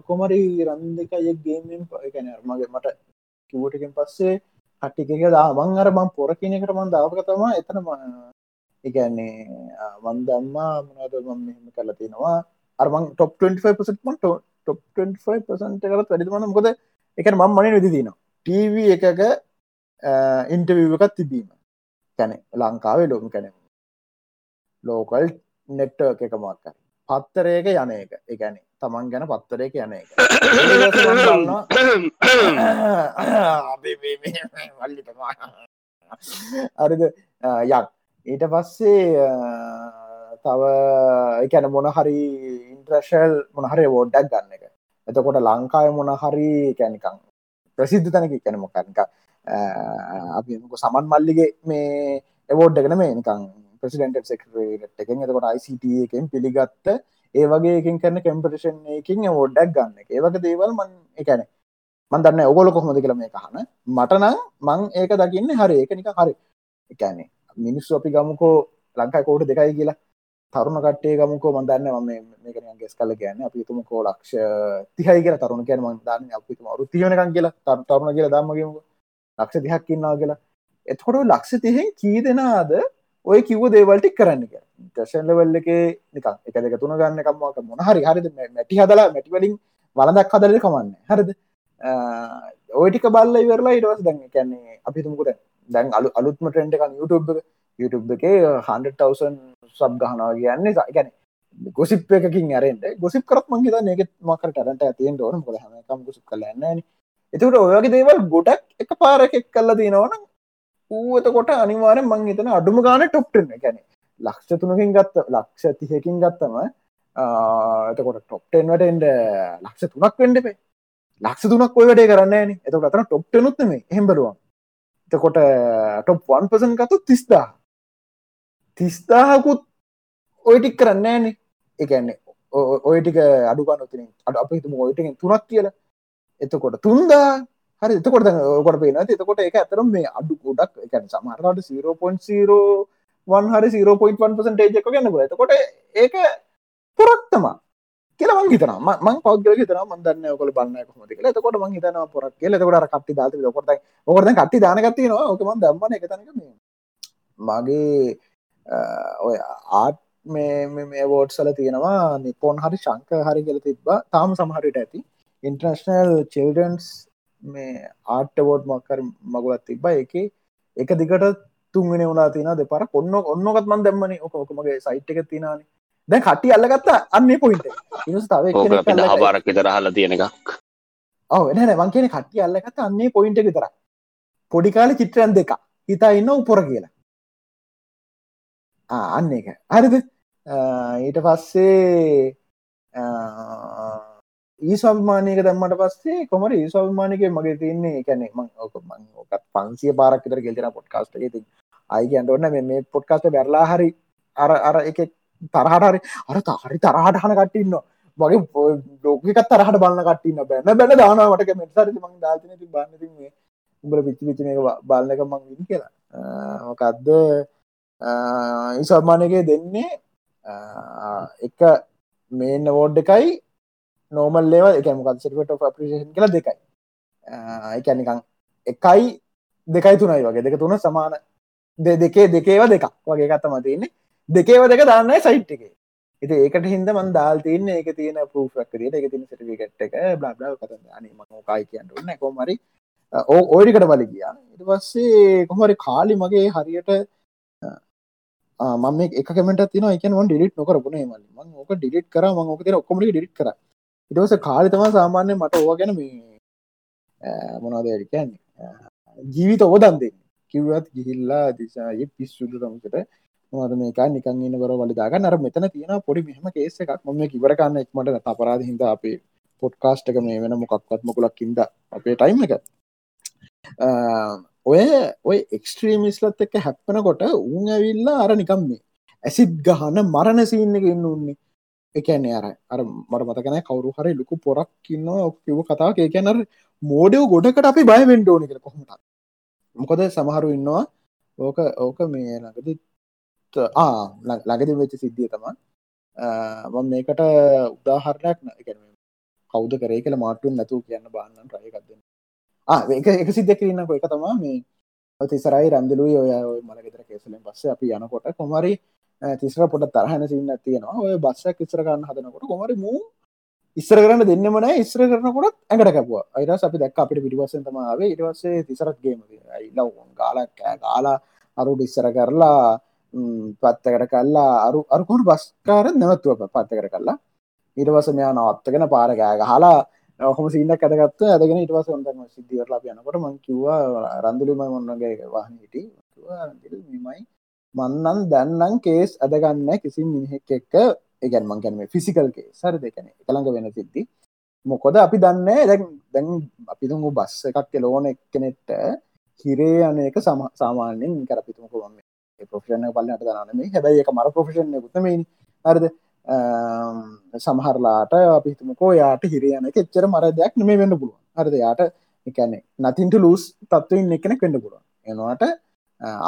කොමරි රන්දකයෙක් ගේමෙන් පයකැන මගේ මට කිවටකින් පස්සේ කට්ටික දා මං අර මං පොර කියනකට මන් දාපක තමා එතන එකන්නේ මන් දම්මා මොනද මම මෙහෙම කල තියෙනවා. අරමං ටොප් 25%මන් ටොප් 25% කරත් වැඩිමන මොකද එක මම් මනින් විදි දින ටව එකක ඉන්ටවකත් තිබීම. කැන ලංකාවේ ලොම කැන ලෝකල් නෙට්ට එක මක්කර පත්තරයක යන එක. එකැනෙ තමන් ගැන පත්තරයක යන එක. අරිද යක් ඊට පස්සේ තව එකැන මොන හරි ඉන්ට්‍රශල් මොනහරි වෝඩ්ඩක් ගන්න එක. එතකොට ලංකාය මොන හරි කැනිකං ප්‍රසිද්ධ තැනක කැන මොකනික අපි සමන් මල්ලිගේ මේ එවෝඩ්ඩගෙන මේ නිකං ප්‍රසිඩට සෙක්රට එකෙන් එතකොට ICT එකෙන් පිළිගත්ත ඒ වගේ එකින් කරන කැම්පිටේෂන් එකින් වෝඩ්ඩක් ගන්න ඒ වගේ දේවල් මන් එකැන මන්දන්න ඔගොල කොහොමද කියල මේ කහන මටනම් මං ඒක දකින්න හරි. ඒක නික හරි. එකැනේ මිනිස්සු අපි ගමුකෝ ලංකායි කෝට දෙකයි කියලා. තරුණ කට්ටේ ගමුකෝ මන්දන්න ම මේකන ගෙස් කල ගැන්න අපි තුමකෝ ලක්ෂ තිහයි කියලා තරුණ කියන මන්දන්න අපිතුම අරු තියනකන් කියලා තරු තරුණ කියලා දම්මගම ලක්ෂ දිහක් ඉන්නවා කියලා. එතකොට ලක්ෂ තිහෙන් කී දෙනාද ඔය කිව්ව දේවල්ටි කරන්න ටශන්ලවල්ල එක නික එක දෙක තුන ගන්න එකම්මක මොන හරි. හරිද? මැටි හදලා මැටිවලින් වලදක් හදල කමන්න හරිද? ඔයටික බල්ල ඉවරලා ඉටවස් දැන් කැන්නේ අපි තුමකුට දැන් අලු අලුත්ම ට්‍රෙන්ඩ් එකන් YouTube YouTube එකේ හන්ඩටවසන් සබ් ගහනවා කියන්නේ ගැන ගොසිප් එකකින් අරෙන්ට ගොසිප් කරත් මංගේ ත ඒකෙත් මකට ටරට ඇතියෙන් ඕන. ොල හමකම් ගොසිප් කලන්න එතුට ඔයගේ දේවල් ගොඩක් එක පාරකෙක් කල්ලා තියෙනවන ඌතකොට අනිවාර මං හිතන අඩුම ගාන ටොප්ටන ගැන ලක්ෂ තුනකින් ගත්ත ලක්ෂ තිහකින් ගත්තම එතකොට ටොප්ටෙන්වට එන්ඩ ලක්ෂ තුනක් වෙන්ඩපේ ලක්ෂ තුනක් ඔය වැඩේ කරන්න එතකට අතන ටොප්ටනුත්ම හෙම්බරුවන් එතකොට ටොප් වන් පසන් ගතු තිස්දා තිස්දාහකුත් ඔය ටික් කරන්න ෑනේ එකන්නේ ඔය ටික අඩුගන්න තින අඩ අප හිතුම ඔයටෙන් තුනක් කියලා. එතකොට තුන්දා හරි එතකොට කොට පේන එතකොට එක ඇතරම් මේ අඩු ගොඩක් එකන සමහරට 0.01 හරි 0.1 එක ගන්න එතකොට ඒක පොරක්තමා කියලා මං හිතන මං පෞද්ගල හිතන මන්දන්න ඔකල බන්න කොමති කියලා. එතකොට මං හිතන පොරක් කියලා. එතකොට කට්ටි දාත කොට ඔකට කට්ටි දානගත්ති නවා ඕකමන් දම්මන. එක තනක මගේ ඔය ආට් මේ වෝඩ් සල තියෙනවා නිපොන් හරි ශංක හරි කියල තිබ්බ. තාම සමහරට ඇති. ඉන්ටර්නශනල් චිල්ඩන්ස් මේ ආට් වෝඩ් මක්කර මගුලත් තිබ්බ. එක එක දිකට තුන්ගෙන වුණලා තින දෙපර. ඔන්න ඔන්නොකත් මන් දෙම්මන. ඕකමගේ සයිට් එක තිනාන දැ කටි අල්ලගත්ත. අන්නේ ඉනිස් තව බාරක් විතර හල තියෙන එකක්. ඔව එන මං කියන කට්ටි අල්ලගත්ත. අන්නේ පොයින්ට විතර පොඩිකාල චිත්‍රයන් දෙක හිතා ඉන්න උපොර කියලා අන්න එක හරිද? ඊට පස්සේ ඊස්වාභමානයක දැම්මට පස්සේ කොමට ඒස්වාභමානක මගේ තින්නේ එකැනෙ ම ඕක මං ඕකත් පන්සිය පාරක්තර ගෙල්තෙන පොඩ්කාස්ට ති අයි අන්ටඔන්න මේ පොඩ්කාස්ට බැරලා හරි අර අර එක තරහටරි අර හරි තරහට හන කටඉන්න වගේ ලෝකකත් තරහට බලන්න කටන්න බැන්න බැන දානවට මෙසර මං දාතන ති බන්න උඹල පිච්චි පිචි මේ බලන්නක මං විදි කියලා. මොකක්ද ඉසම්මානගේ දෙන්නේ එක මේන්න වෝඩ් එකයි නෝමල් ලේව එක මොකක්සිට ප්‍රපේෂන් කළ දෙකයි. එකනිකං එකයි දෙකයි තුනයි වගේ. දෙක තුන සමාන දෙකේ දෙකේව දෙක වගේ කත්තම තියන්නේ. දෙකේව දෙක දාන්නයි සයිට් එක. ඉති ඒකට හිද මන් දාල් තියන්න එක තියෙන පෘෆක්කරට එක තින සිටිකට එක බ්ලා කත අනීම කායි කියන්නන්න කොමරි ඕ ඕඩිකට බල ගියා. ඉට පස්සේ කොමරි කාලි මගේ හරියට මම එක කමට තින එක ඩිට නොකරපුන මල ම ඕක ඩිට කර ම ඕක ඔක්කොම ඩිට කර. ඉටවස කාලිතම සාමාන්‍ය මට ඕ ගැන මේ මොනවද කියන්නේ? ජීවිත ඕදන් දෙන්න. කිව්වත් ගිහිල්ලා දිසාය පිස්සුදු සමසට මද මේක? නිකන් ඉන්න කර වලදාග නර මෙතන තියෙන පොඩි මෙහම කේස එකක්. ම කිවරකන්න එක්මට අපරාධ හිද අපේ පොඩ්කාස්ට් එක මේ වෙන මොකක්වත් මොකුලක්කින්ද අපේ ටයිම් එක. ඔය ඔය එක්ස්ට්‍රීමිස්ලත් එක්ක හැප්පන කොට උන් ඇවිල්ලා අර නිකම් මේ ඇසිත් ගහන මරණ සින්න එක ඉන්න උන්නේ. එකන්නේ අර අර මට මතකන කවරු හරි ලොකු පොරක් ඉන්න කිව කතා ඒකැනර මෝඩයව ගොඩකට අපි බය වෙන්ඩෝනි කර කොහමට මොකද සමහරු ඉන්නවා ඕක ඕක මේ ලඟද ලඟද වෙච්ච සිද්ධිය තමා මම මේකට උදාහරණයක් කවුද කරේ කළ මාටුන් නැතු කියන්න බාන්නන් රයකක්දන්න Ah, ඒක එක සිද්ධ කරන්නක එක තමා මේ තිසරයි රැඳලු ඔය ඔය මළගෙතර කේසලෙන් පස්ස අපි යනකොට කොමරි තිස්ර පොට තරහන සින්න තියෙනවා. ඔය බස්සක් ඉස්සර කරන්න හදනකොට කොමරි මූ ඉස්සර කරන්න දෙන්නමන ඉස්ර කරනකොට ඇඟට කැපුව. අයිරස් අපි දැක් අපිට පිටිවස්සෙන් තමාවේ ඉටවස්සේ තිසරත් ගේම ඉල්ල ගාලක් ගාලා අරුට ඉස්සර කරලා පත්තකට කල්ලා අරු අරුකුට බස්කාර නැවත්තුව පත්තකර කල්ලා. ඉටවස මෙයා නවත්තගෙන පාර කෑ හලා ඔහම සින්නක් ඇතගත්ත ඇදගෙන ඉටවස ොන්ටම සිද්ධියරලා යනකොට මං කිව්වා රඳුලිම මොන්නගේ වාහන හිටි? මයි මන්නන් දැන්නම් කේස් අදගන්න කිසි මිනිහෙක් එක්ක. ඒගැන් මං ගැනීම ෆිසිකල් කේ සර දෙකන එකළඟ වෙන සිද්ධි. මොකොද අපි දන්න දැන් දැන් අපි තුමු බස්ස එකක් කෙලෝන එක්කනෙට්ට හිරේ අනක සම සාමාන්‍යෙන් කරපිතුමක වන්න ප්‍රෆෂණ පල්ලට දනම හැබැයි එක මර ප්‍රෆෂණ ගුතම හරද? සමහරලාට අපිතුමකෝ යාට හිරයන එච්චර මර දෙයක් නම වෙන්න පුළුවන්. හරද? යාට එකන්නේ නතින්ට ලූස් තත්වයින් එකනෙක් වෙන්න පුළුවන්. එනවාට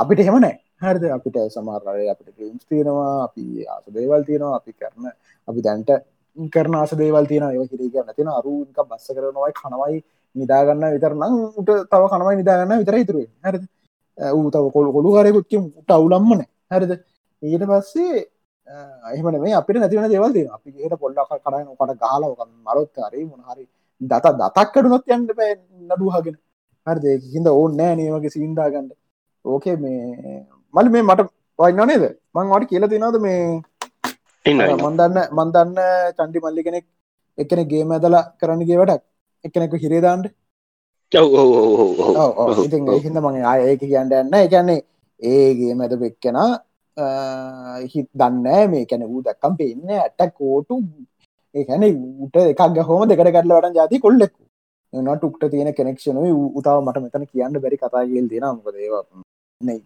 අපිට හෙමනෑ හරිද? අපිට සමහරය අපිට ගේම්ස් තියෙනවා අපි ආස දේවල් තියෙනවා අපි කරන අපි දැන්ට කරන ආස දේවල් තියෙන ඒ හිරක නැතින අරුක බස්ස කරනවයි කනවයි නිදාගන්න විතරනම් උට තව කනවයි නිදාගන්න විතර ඉතුරුව හරිද? ඌ තව කොළු කොළු කරයකුත්ක උට අවුලම්මන හරිද? ඊට පස්සේ එහම මේ අපිට නැතිවන දේවල් තියෙන අපි ට පොල්ලක් කරන්න කට ගාලක මරොත්තරේ මොනහරි දත දතක් කඩුනොත් යන්න පැ නඩුහගෙන හරිද? හිද ඕන්න නෑ නේමගේ සිීන්දාගන්න ඕකේ මේ මල් මේ මට වයින්න නේද? මං වට කියල තිනවද මේ මන්දන්න මන්දන්න චන්ඩි මල්ලි කෙනෙක් එකන ගේ මැදලා කරන්නගේ වැඩක්? එකනෙක හිරේදාන්ට ඉති හිද මගේ ආය ඒක කියන්න යන්න. එකන්නේ ඒගේ මැද පෙක්කෙන හිත් දන්න මේ කැන වූ දක්කම් පෙන්න ඇට කෝටු. ඒහැන ඌට එකක් ගහෝම දෙකට කරල වටන් ජාති කොල්ලෙක්ු. නටුක්ට තියෙන කෙනෙක්ෂන උතාව මට මෙතන කියන්න බැරි කතාගල් දෙෙන මොකදේවා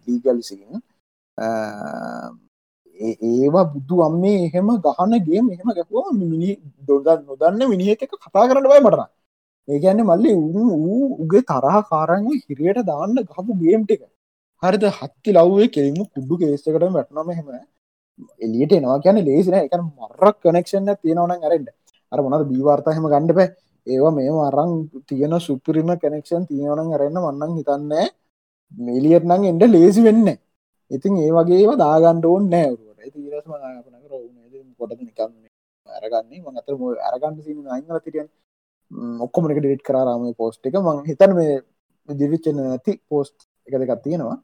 ලීගල්සින් ඒවා බුදු අම්මේ එහෙම ගහනගේ මෙහෙම ගැපුව මිනි දොද නොදන්න මිනිහ එක කතා කරන්න බයි මටන ඒගැන්න මල්ලි වූ උගේ තරහ කාරංව හිරයට දාන්න ගහපු ගේම් ටික. හරිද හත්ති ලව්වේ කෙලිමු කුඩ්ඩු කේස්සකට වැටනම හෙම එලියට එනවා කියන ලේසින එක මරක් කනෙක්ෂන්න තියෙනවන ඇරෙන්ට අර මොනද බීවාර්තාහෙම ගණඩ පැ ඒවා මේ අරං තියෙන සුපරිම කනෙක්ෂන් තියෙනවන ඇරෙන්න්න වන්නන් හිතන්නේ මෙලියට නං එන්ඩ ලේසි වෙන්න ඉතින් ඒ වගේ දාගණ්ඩ ඕන් නෑවරුවට ඇති රස්ම පොට නිකම් අරගන්නේ. මං අතර අරගන්න සින අංගල තිරියන් ඔක්කොමට ඩේට් කරාම පෝස්ට් එක. මං හිතන මේ දිවිච්චන නැති පෝස්ට් එක දෙකක් තියෙනවා.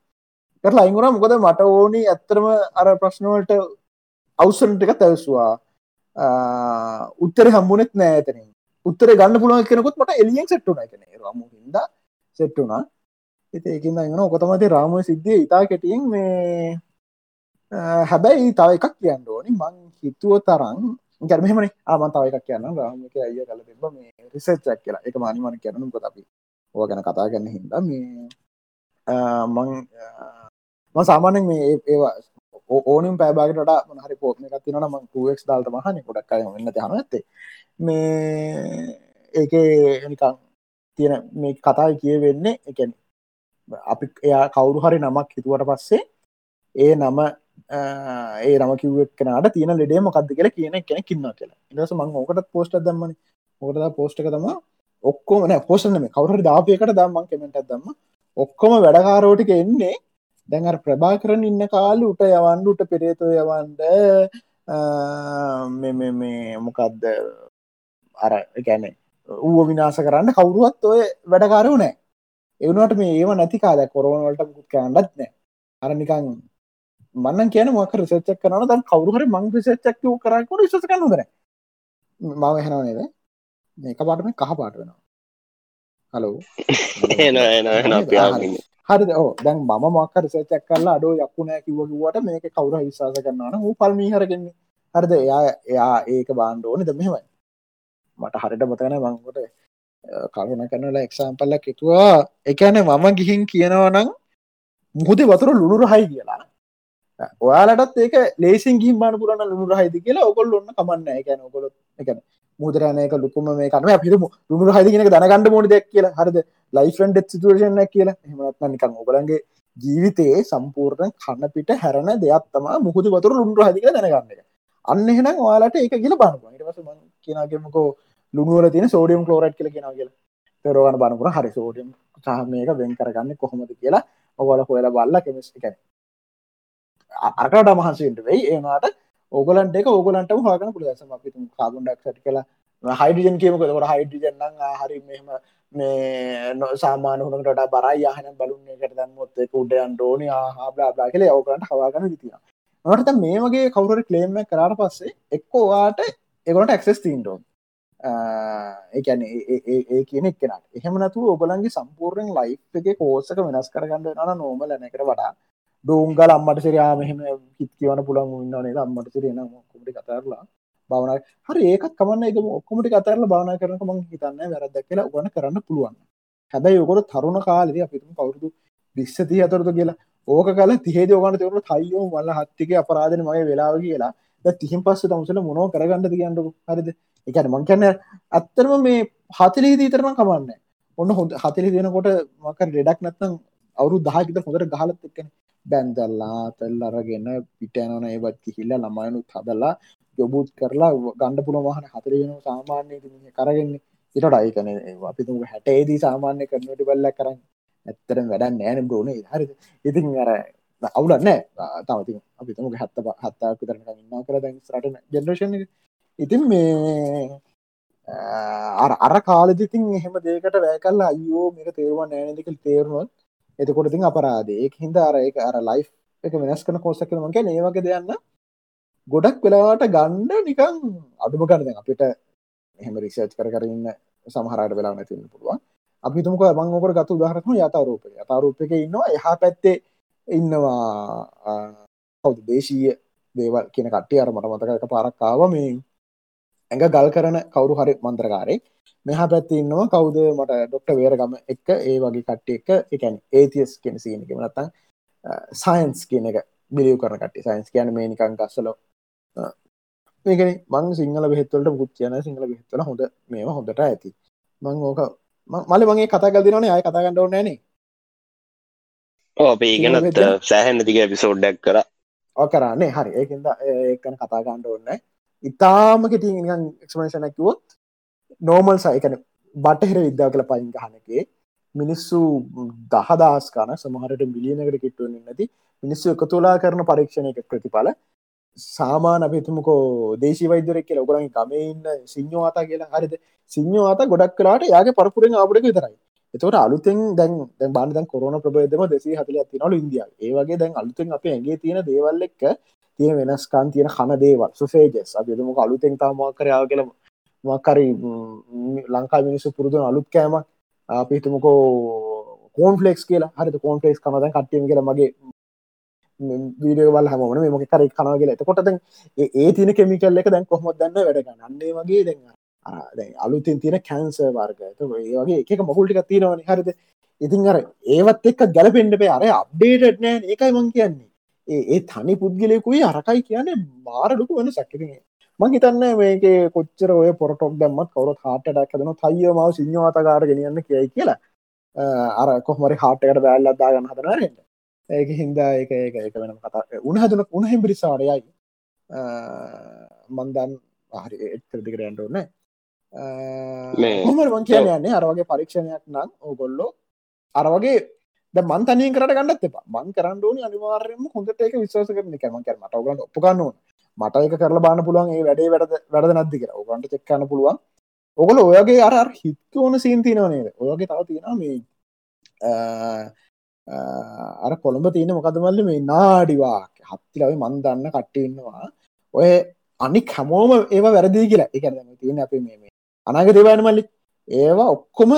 කරලා අයිංගුණ මොකද මට ඕනි ඇත්තරම අර ප්‍රශ්නවලට අවසන්ට එක තැවස්වා. උත්තර හම්බුනෙත් නෑතනින් උත්තර ගන්න පුළුවන් කෙනෙකුත් මට එලියෙන් සෙට්ටුන එකන රම හිද සෙට්ටුනා එති ඒකින් ගෙන ඔකොතමති රාමුව සිද්ධිය. ඉතා කෙටියෙන් මේ හැබැයි තව එකක් කියන්න ඕනි. මං හිතුව තරම් ගැරමහෙමනි ආමන් තව එකක් කියන්න රාමක අය කල තිබ මේ රිසච්චක් කියලා. එක මානිමන කරනු කොට අපි ඕ ගැන කතා ගන්න හිද මේ මං ම සාමානෙන් මේ ඒවා ඕනම් පැබාගට මහරි පෝත්න එකක් තිනන මං ක් දාල්ට මහන ගොඩක් අය වෙන්න හන ඇත්තේ. මේ ඒක නිකං තියෙන මේ කතා කිය වෙන්නේ එකැන අපි එයා කවුරු හරි නමක් හිතුවට පස්සේ ඒ නම ඒ නම කිව්වක් කෙනට තියෙන ලෙඩේ මොකක්ද කියලා කියන කෙන කින්න කියලා. ඉදස මං ඕකට පෝස්ට දම්මන. ඕකට පෝස්්ක තම ඔක්කෝම පෝෂන මේ කවුර දාපයකට දම්මන් කෙමෙන්ට දම්ම. ඔක්කොම වැඩකාරෝටික එන්නේ දැඟ ප්‍රභා කරන ඉන්න කාල උට යවන්ඩුට පෙරේතු යවන්ඩ මේ මොකක්ද අර ගැනේ ඌ විනාස කරන්න කවුරුවත් ඔය වැඩකාරව නෑ. එවනට මේ ඒව නැති කාද කොරුවනවලට මුකුත් කෑන්නත් නෑ. අරනිකං මන්න කියන මොක රිසච්චක් කරන දැන් කවරුහර මං රිසච්චක් කරකුට විශස කන්නදර මම හෙනව නේද? මේක පාටම කහ පාට වෙනවා. හලෝ හරි ඕ දැන් මම මක්ක රිසච්චක් කරලා අඩෝ යක්ුණෑ කිව්වට මේක කවුර විශවාස කරන්නන හූ පල්මි හරගන්නේ හරිද? එයා එයා ඒක බාණ්ඩෝන දමහෙමයි මට හරිට මතන මංකොට කරුණ කරනලා එක්සාම්පල්ලක් එතුවා එකන මම ගිහින් කියනවනම් මුහදේ වතුර ලුණු රහයි කියලා. ඔයාලටත් ඒක ලේසින් ගිහින් බාන පුරන්න ලුණු රහයිද කියලා ඔකොල් ඔන්න කමන්න එකන ඔකොලොත් එකන මුදරනයක ලුකුම මේ කනම පිරම ලුණු හදි කියෙන දනගන්න මොඩ දෙයක් කියලා. හරිද? ලයිෆන් ඩෙත් සිතුවේශන කියලා. එහමත්න නිකං ඔබලන්ගේ ජීවිතයේ සම්පූර්ණ කන්න පිට හැරණ දෙයක් තම මුහුද වතුර ලුණු හදික දැනගන්න එක. අන්න එහෙනම් ඔයාලට ඒක කියල බානපු ඉටවස ම කියනගේමකෝ ලුණුවල තියෙන සෝඩියම් කලෝරට් කියල කියෙන කියලා. පෙරවාන බනපුර හරි සෝඩියම් සහ මේක වෙන් කරගන්න කොහොමද කියලා ඔවල හොල බල්ල කෙමිස් එකන අරකට මහන්සේට වෙයි. ඒනාට ඕගලන්ට එක ඕගලන්ටම හගන පුලසම අපි කාබුන්ඩක් සට කලා හයිඩජන් කියමක. කොට හයිඩජන්න හරි මෙහම මේ සාමාන හුනට බරයි. යහන බලුන්න එකට දැන්මොත් උඩයන් ඩෝන හාබලා කල ඔකරට හවාගන තිතින නට මේ වගේ කවුර කලේම කරාට පස්සේ එක්කෝවාට එගොට ඇක්සෙස් තීන්ටෝ ඒැන ඒ කියන එක්කෙනට. එහෙම නතු ඔබලන්ගේ සම්පූර්ණෙන් ලයි් එක කෝසක වෙනස් කරගන්න න නෝම ලැනකට වඩා. ඩෝංගල අම්මට සිරයා මෙහෙම හිත් කියවන පුළන් ඉන්නනේ අම්මට සිරෙන කොමටි කතරලා බවන හරි ඒකත් කමන්න එක ඔක්කොමටි කතරල බාන කරනක මං හිතන්න වැරදක් කියලා උගන කරන්න පුළුවන්. හැබැයි යොකොට තරුණ කාලෙ අපිතුම කවුරුදු විස්සති අතරතු කියලා. ඕක කල තිහේද ඕගන තවරු තයියෝ මල්ල හත්තික අපරාධන මගේ වෙලාව කියලා. තිහිම් පස්ස තමුසල මොනෝ කරගන්නද කියන්නක හරිද? එකන මං කන්න ඇත්තරම මේ හතලේ දීතරම කමන්න ඔන්න හොඳ හතලි දෙනකොට මක රෙඩක් නැත්තම් අවුරු දහකිත හොඳට ගහලත් එක්කන. බැන්දල්ලා තෙල් අරගෙන පිටයනන ඒවත් කිහිල්ල ළමයනුත් හදල්ලා යොබුත් කරලා ගණඩ පුළ මහන හතර වෙන සාමාන්‍ය කරගන්නේ. ඉට අයිකන අපිතු හැටේදී සාමාන්‍ය කරනට බල්ල කරන්න. ඇත්තරම් වැඩ නෑනම් බෝන හරි ඉතින් අර අවුලන්න තමති අපි තුම හත්ත හත්තාක තරන ඉන්න කර දැන් රට ජෙනරේෂන් ඉතින් මේ අර අර කාලදිතින් එහෙම දේකට වැෑකල්ල අයෝ මේක තේරුවන් නෑනදිකල් තේරුණොත් එතකොට තින් අපරාද ඒක හින්ද අර එක අර ලයි් එක වෙනස් කන කෝසක මගේ ඒවගේ දෙයන්න ගොඩක් වෙලාට ගණ්ඩ නිකං අඩුම ගන්න අපිට එහෙම රිසර්ච් කර කරන්න සමහරට වෙලා නැතින්න පුළුවන්. අපි තුමක මංගකට ගතු දහරම යතාරූපය යතාරූපක ඉන්නවා එහා පැත්තේ ඉන්නවා කවුද දේශීය දේවල් කියන කට්ටිය අර මට මතක පාරක්කාව මේ ඇඟ ගල් කරන කවුරු හරි මන්ත්‍රකාරෙක් මෙහා පැත්ති ඉන්නවා කවුද මට ඩොක්ට වේරගම එක ඒ වගේ කට්ටිය එක එකැන් ඒතිස් කෙන සීනක නත්තන් සයින්ස් කියන එක බිලියව කරන කට්ටි සයින්ස් කියන මේ නිකං ගස්සලෝ මේකන මං සිංහල බෙත්වලට කියන සිංහල බෙත්වල හොඳ මේම හොඳට ඇති. මං ඕක මල මගේ කතා ගදිරන අය කතාගන්නඩ ඕනෑනේ අප ඒගනත් සෑහන්න දිග පිසෝඩ්ඩක් කර. කරන්නේ හරි. ඒකද ඒකන කතා ගණ්ඩ ඕන්න ඉතාම කෙති එක්ස්මේෂනැකිවොත් නෝමල් සයිකන බටහිර විද්‍යා කළ පයින් ගහනකේ මිනිස්සු දහදස් කාන සමහරට මිලියනකට කිට්ටුවෙන් නැති මිනිස්සු එක තුලා කරන පරීක්ෂණයක ප්‍රතිඵල සාමාන අපිතුමකෝ දේශී වෛදරෙක් කියල ඔගරන් ගමඉන්න සිංහවාතා කියලා හරිද? සිංහවාත ගොඩක් කලාට යාගේ පරපුරෙන් ආපඩක විතරයි. එතවට අලුතෙන් දැන් දැන් බාන්ධන් කොරන ප්‍රබේදම දෙසි හතල තිනලු ඉන්දිය ඒවගේ දැන් අලුතෙන් අප ඇගේ තියෙන දේවල් එක්ක තියෙන වෙනස්කාන් තියෙන හන දේවල්. සුසේජස් අපිතුම අලුතෙන් තාමා කරයාව කියලම මක්කරි ලංකා මිනිස්සු පුරුදුන අලුත් කෑම අපිහිතමකෝ කෝන්ෆලෙක්ස් කියලා. හරි කෝන්ෆලෙක්ස් කනද කට්ටියම කියල මගේ වීඩිය වල් හමන මොක කර කනගල එතකොට ඒ තින කෙමිකල් එක දැන් කොහොත් දන්න? වැඩගන්න අන්නේ වගේ දෙන්න අලුතින් තියෙන කැන්ස වර්ග. ඒ වගේ එක මොකුල්ටික තියෙනවන. හරිද? ඉතින් අර ඒවත් එක්ක ගැලපෙන්ඩ පේ අර අප්ඩේට් නෑ ඒකයි මං කියන්නේ. ඒ තනි පුද්ගලයකුයි අරකයි කියන්නේ මාරලුකු වන සැක්කිරේ මං හිතන්න මේක කොච්චර ඔය පොරටොක් දැම්මත් කවරත් හාටඩක් දන තයිය මව සිංහවාතකාර ගෙනියන්න කියයි කියලා. අර කොහමරි හාටකට බෑල්ලදා ගන්න හදනරට ඒක හින්දා ඒක ඒක එක වෙන කතා. උනහදන උනහෙම් පිරිසාරයයි මන්දන් හරි යන්න ඕන්න හොමර මං කියන යන්නේ අරවගේ පරීක්ෂණයක් නම් ඕගොල්ලෝ අරවගේ ද මන්තනය කරට ගන්නත් එපා. මං කරන්න ඕනි අනිවාර්යම හොඳට ඒක විශවාස කරන කැම කර මට ඔගන්න ඔපගන්න ඕන. මට එක කරලා බාන පුළුවන් ඒ වැඩේ වැඩ වැඩ නැද්දි කර ඔගන්ට චෙක්කන්න පුළුවන්. ඔගල ඔයගේ අර හිත් ඕන සීන්තිනවනේද ඔයගේ තව තියෙන මේ අර කොළඹ තියෙන මොකදමල්ල මේ නාඩිවා හත්තිලව මන් දන්න කට්ටඉන්නවා ඔය අනි හැමෝම ඒවා වැරදිී කියලා. එක තියෙන අප මේ අනාග දේවාන මල්ලි. ඒවා ඔක්කොම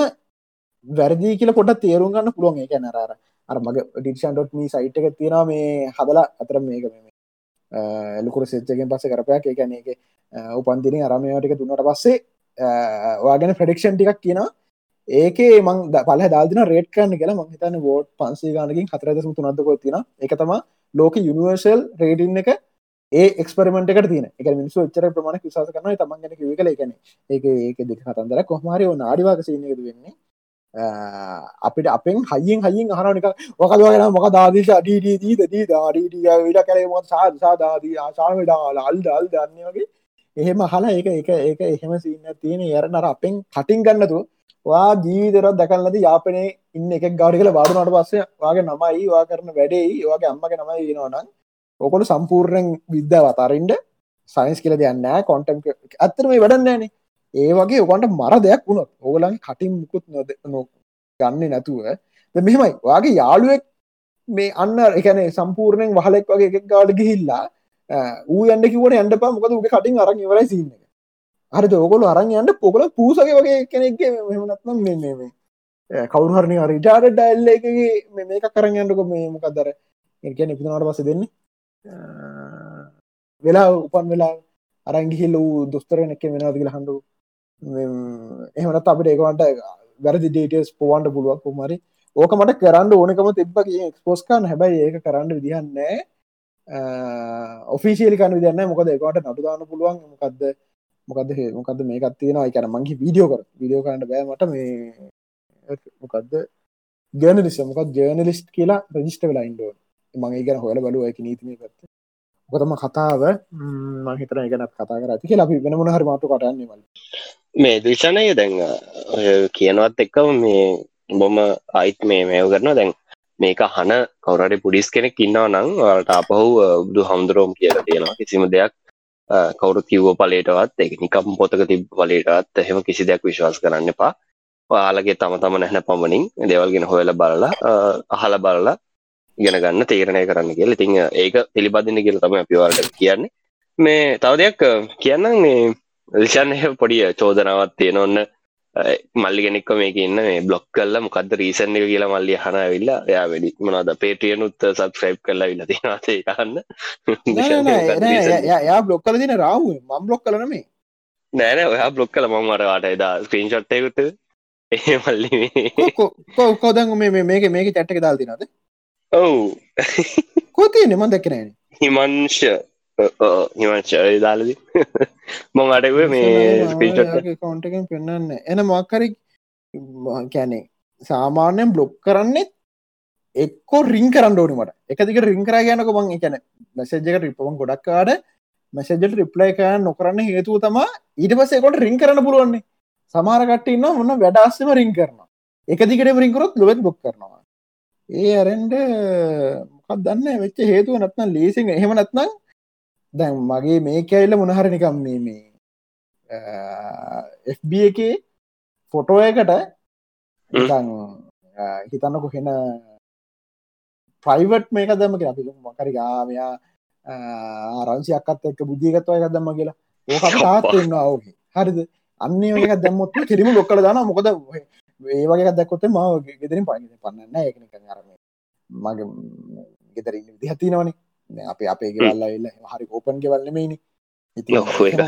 වැරදිී කියල පොට තේරුම් ගන්න පුළුවන්. එක නරර අර මගේ ඩික්ෂන්.මී සයිට් එක තියෙනවා මේ හදලා අතර මේක මේ එලකුර සෙච්චගෙන් පස්ස කරපයක්. එකන එක උපන්දින අරමයටික දුන්නට පස්සේ වාගෙන ප්‍රඩික්ෂන් ටිකක් කියනවා. ඒකේ මං පල දාදින රේට් කරන්න කියලා. මංහිතන්න වෝට් පන්සේ ගනකින් හතරදසම තුනදකො තින එක තම ලෝක යුනිවර්සල් රේඩින් එක ඒ එක්ස්පරමට එක තින එක මිනිසු ච්චර ප්‍රමාණ විශවාස කරන තමන්ගෙන කිව කල එකන ඒක ඒක දෙක කතන්දර කොහමරි නාඩිවාක සිනයද වෙන්නේ. අපිට අපෙන් හයිෙන් හයිින් අහරනික මොකදගෙන මොක දාදේශ අඩීඩීදී දදී දාඩීඩිය විඩ කරේමත් සාධ සාධාදී ආසාමඩාල අල්ද අල් දන්න වගේ. එහෙම හලා ඒක එක ඒක එහෙම සින්න තියෙන යරනර අපෙන් කටින් ගන්නතු. වා ජීවිතරත් දැකල්ලද යාපනය ඉන්න එක ගාඩිකල වාඩුනට පස්සේ වගේ නමයි වා කරන වැඩේ වගේ අම්මක නමයි වෙනවනම් ඕකොළු සම්පූර්ණයෙන් විද්‍යාව අතාරන්ට සයින්ස් කියල දෙයන්න කොන්ටම් ඇත්තර මේ වැඩන්නෑන ඒ වගේ ඔකට මර දෙයක් වුණොත් ඕගලන් කටින් මුකුත් නොද ගන්න නැතුව මෙහෙමයි. වගේ යාළුවෙක් මේ අන්න එකන සම්පූර්ණයෙන් වහලෙක් වගේ එකක් ගාඩ ගිහිල්ලා ඌ යන්න කිවට ඇන්ඩ පා මොකද උගේ කටින් අරන් ඉවරයි සින්න හරි ඔකොල අරන් යන්න පොකල පූසගේ වගේ කෙනෙක්ගේ මෙමනත්නම් මෙන්නේ කවුහරණය රිටාඩ ඩැල්ල එක මේක කරන්න යන්නක මේ මොකක්දර එකන පිනට පස දෙන්න? වෙලා උපන් වෙලා අරංගිහිල්ල වූ දොස්තරන එක වෙනද කියල හන්ඩු එහමනත් අපට ඒකවන්ට වැරදි ඩේටස් පොවන්ට පුළුවක් කුමරි ඕක මට කරන්න ඕනකම තිබ්බ එක්ස්පෝස්කාන් හැබයි ඒක කරන්න විදිහන්නේ ඔෆිසිේලි කන විදන්න මොකද එකට නටුදාන්න පුළුවන්. මොකක්ද මොකද මොකද මේකත් තියෙනවා. එකන මංගේ වීඩියෝ කර. විඩියෝ කරන්න බෑමට මේ මොකක්ද ජර්නලිස් මොකක් ජර්නලිස්ට් කියලා රජිස්ට වෙලා ඉන්ඩෝ මගේ ගැන හොල බලුව. එක නීතිමය පත්ත. ගොතම කතාව මහිතර ගැන කතා කර ඇති කියලා. අපි වෙන මොන හරි මාතු කටන්නේ වල මේ දේශනය දැන් කියනවත් එක්කම මේ බොම අයිත් මේ මේව කරන දැන් මේක හන කවරට පුඩිස් කෙනෙක් ඉන්නවා නං වලට අපහු බුදු හමුදුරෝම් කියලා තියෙනවා කිසිම දෙයක් කවුරු කිව්ව පලේටවත් එක නිකම් පොතක තිබ පලේටත් එහෙම කිසි දෙයක් විශ්වාස කරන්න එපා. ඔයාලගේ තම තම නැහැන පමණින් දෙවල්ගෙන හොයල බලලා අහල බලලා ඉගෙන ගන්න තේරණය කරන්න කියල. ඉතිං ඒක පිළිබඳන්න කියල තම අපිවාලට කියන්නේ. මේ තව දෙයක් කියන්නම් මේ විෂන් පොඩිය චෝදනාවත් තියෙන ඔන්න. මල්ලි කෙනෙක්ක මේක ඉන්න මේ බ්ලොක් කල්ල මොකක්ද රීසන් එක කියලා මල්ලි හන වෙල්ලා එයා වැඩි මොනද පේටියනුත් සබස්ක්‍රයිබ් කරලා විල තිනාසේ කන්න යා බ්ලොක් කල දින රාව මම් බ්ලොක් කලන මේ නෑන ඔයා බ්ලොක් කල මම මටවාට එදා ස්ක්‍රීන්ෂොට්යකුත් ඒ මල්ලි කෝදන් මේ මේක මේක චැට්ක දාල් තිනද ඔවු. කෝතිය නෙමන් දැක්කනෑන හිමංශ. හිමංශය දාලද මොං අටව මේ කවන්ටකෙන් පෙන්න්න එන මක්කරි කැනේ සාමාන්‍යයෙන් බ්ලොක් කරන්නෙත් එක්කෝ රිං කරන්න ඕනීමට එකදික රිං කර ගැනක බං එකන මැසේජක රිපවන් ගොඩක්කාඩ මැසේජල් රිප්ලයි කයන් නොකරන්න හේතුව තමා ඊට පසේකොට රිං කරන්න පුළුවන්නේ. සමාරකට ඉන්න මොන්න වැඩස්සම රිං කරනවා. එක දිකට රිංකරොත් ලොවෙත් බොක් කරනවා. ඒ අරෙන්ඩ මොකක් දන්න? වෙච්ච හේතුව නත්නම් ලේසින් එහෙම නත්නම් දැන් මගේ මේ කැල්ල මොනහර නිකම් මේ FB එකේ ෆොටෝ එකට හිතන්නකො හෙන ප්‍රයිවට් මේක දම කියලා. අපි මකරි ගාමයා ආරංසියක්කත් එක්ක බුද්ධිගත්ව එකක් දම්ම කියලා. ඕක තාත්න්න ඕගේ හරිද? අන්නේ එක දැම්මොත් කිරීම ලොක්කල දාන මොකද ඒ වගේ දැක්කොත් ම ගෙදරින් පනි පන්නන්න ඒකනක අරම මගේ ගෙදර විදිහතිනවනේ අප අපේ ගෙවල්ල එල්ල හරි ඕපන් ගෙවල්ලමේනි ඉති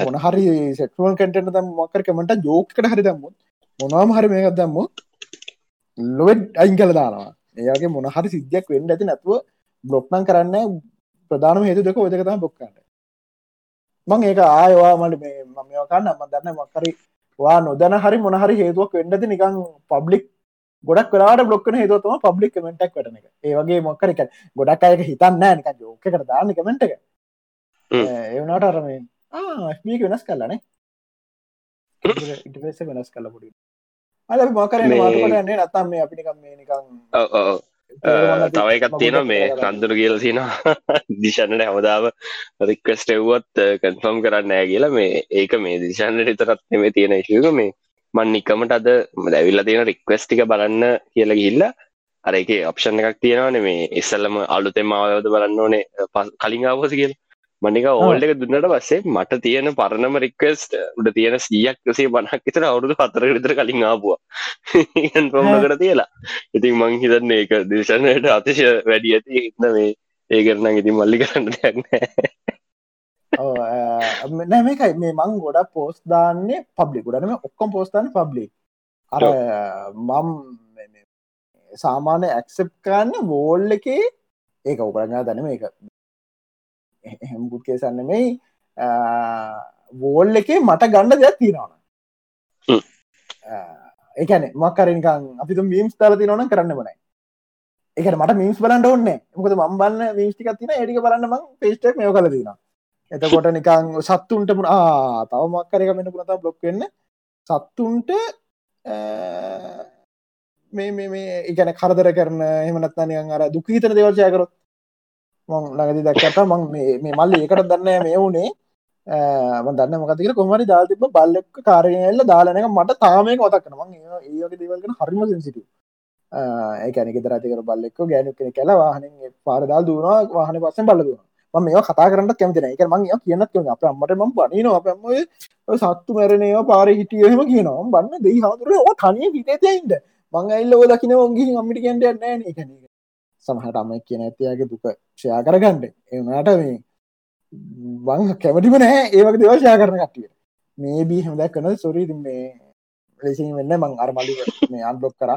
මොන හරි සෙක්ුවන් කටන දම් මකරකමට ජෝකට හරි දම්මුත් මොනවාම හරි මේකත් දම්මුත් ලොවෙඩ් අයින් කළ දානවා. ඒගේ මොන හරි සිද්ධියක් වෙන්න ඇති නැතුව බ්ලොක්්නන් කරන්න ප්‍රධානම හේතු දෙක ඔදකතම බොක්කන්න මං ඒක ආයවා මට මේ මමයකන්න ම දන්න මක්කරි වා නොදන හරි මොනහරි හේතුවක් වෙන්නද නිකං පබ්ලික් ගොඩක් කලාට බ්ලොක්න හේතුවම පබ්ලික් කමෙන්ටක් වටන එක. ඒවගේ මොක්කරක ගොඩක් අයක හිතන්න නික ජෝකට දාන්න කමෙන්ට එක. ඒවනාට අරමේ ආමීක වෙනස් කල්ලනේ ඉටස වෙනස් කල පුඩි අල මොකර න්නේ නත්තම් මේ අපිනිකම් මේ නිකං තව එකත් තියෙන මේ කන්දුරු කියල තියෙන දිශන්නට හැමදාව රික්වස්ට එව්වත් කන්ෆර්ම් කරන්න කියලා. මේ ඒක මේ දිශන්නට විතරත් මේ තියෙන ශක මේ මන් නිකමට අද දැවිල්ල තියෙන රික්වස්ටික බලන්න කියලා ගිල්ල අර එක ඔප්ෂන් එකක් තියෙනවන මේ ඉස්සල්ලම අලුතෙම ආවයෝද බලන්න ඕනේ කලින් ආවෝස කියල. මනික ඕල්ඩ එක දුන්නට පස්සේ මට තියෙන පරණම රික්වස්ට උඩ තියෙන සියක් සේ බනක් විතර අවුදු හතර විතර කලින් ආපුවා. පොමකට තියලා. ඉතින් මං හිතන්න ඒක දේශනයට අතිශය වැඩි ඇති ඉන්න මේ ඒකරන ඉතින් මල්ලි කරන්න දෙයක් නෑ නැමකයි මේ මං ගොඩක් පෝස් දාන්නේ පබ්ලි ගොඩනම ඔක්කොම් පෝස්ථාන පබ්ලි අර මම් සාමාන්‍ය ඇක්සප් කරන්න වෝල් එකේ. ඒක උපරගා දනම එක එහෙම්ගුත් කේසන්න මේ වෝල් එකේ මට ගණ්ඩ දෙයක් තියෙනවන එකන මක්කරනිකං අපි මීම්ස් තල තිනවන කරන්න බනයි එක මට මිස් බලන්න ඔන්න මොකද මම් බන්න මිස්ටික තින එඩික බලන්න මං පේස්ටක් මෙය කල තින එතකොට නිකං සත්තුන්ට මුණ තව මක්කරක මෙන්න පුනතා බ්ලොක් වෙන්න. සත්තුන්ට මේ මේ එකන කරදර කරන එහමනත්නයන් අර දුකීතන දෙවල්චයකරොත් මං ලඟදි දැක්කට මං මේ මල්ල ඒකට දන්න මේ වුණේ. දන්න මොකතික කොමරි දා තිබ බල්ලෙක් කාරයල්ල දාලනක මට තාමය කොතක්න මං ඒගේ දේවල්ගෙන හරිම සිට ඒකැනෙක දරතිකර බල්ලෙක්ක ගෑනු කෙන කැල වාහන පාරදාල් දුවනවා. වාහන පස්සෙන් බලදුව මේ කතා කරට කැමතින එක මං කියනත් කිය අප අම්මට ම බනින අපම සත්තු මැරණයවා පාර හිටියහෙම කියනවා. බන්න දෙයි හතුර ඕ තනිය හිතේතයින්ද මං ඇල්ල ෝල කින ඔගේ අම්මිට කැන්ට නෑ එකන සමහට අම කියන ඇතියාගේ දුක ෂයා කරගන්නඩ එනට මේ බං කැමටිම නෑ ඒවගේ දේවශයා කරන කටිය මේ බී හමදැක් කන සොරී මේ ලෙසි වෙන්න මං අරමලි මේ අන්බලොක් කර.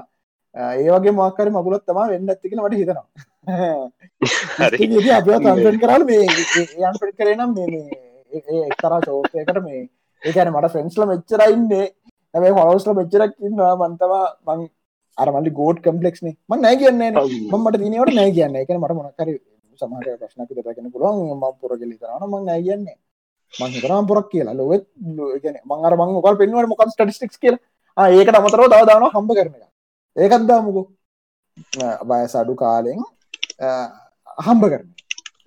ඒවගේ මක්කර මගුලත් තම වෙන්න ඇතිකෙන මට හිතනවා. තන්සන් කරල මේ යන් පට කරනම් මේ එක්තරා චෝපයකට මේ ඒකන මට ෆෙන්ස්ල මෙච්චරයින්නේ ඇැයි හොස්ල මෙච්චරක් ඉන්නවා. මන්තවා මං අරමල්ලි ගෝඩ් කම්පලෙක්න ම නෑ කියන්නේ මට දිනවට නෑ කියන්න. එක මට මොනකර සමහට ප්‍රශ්නක දරගෙන පුළුවන්. ම පුරගලි කරන මං නෑ කියන්නේ. මං හිතරම් පොරක් කියලා. ලොවත් ගැන මංර මං මොකල් පෙන්වට මොකක් ටටිස්ටික් කියලා. ඒකට අමතරව දවදාන හම්බ කරන ඒකත්දාමුකු බයස අඩු කාලෙන් හම්බ කරන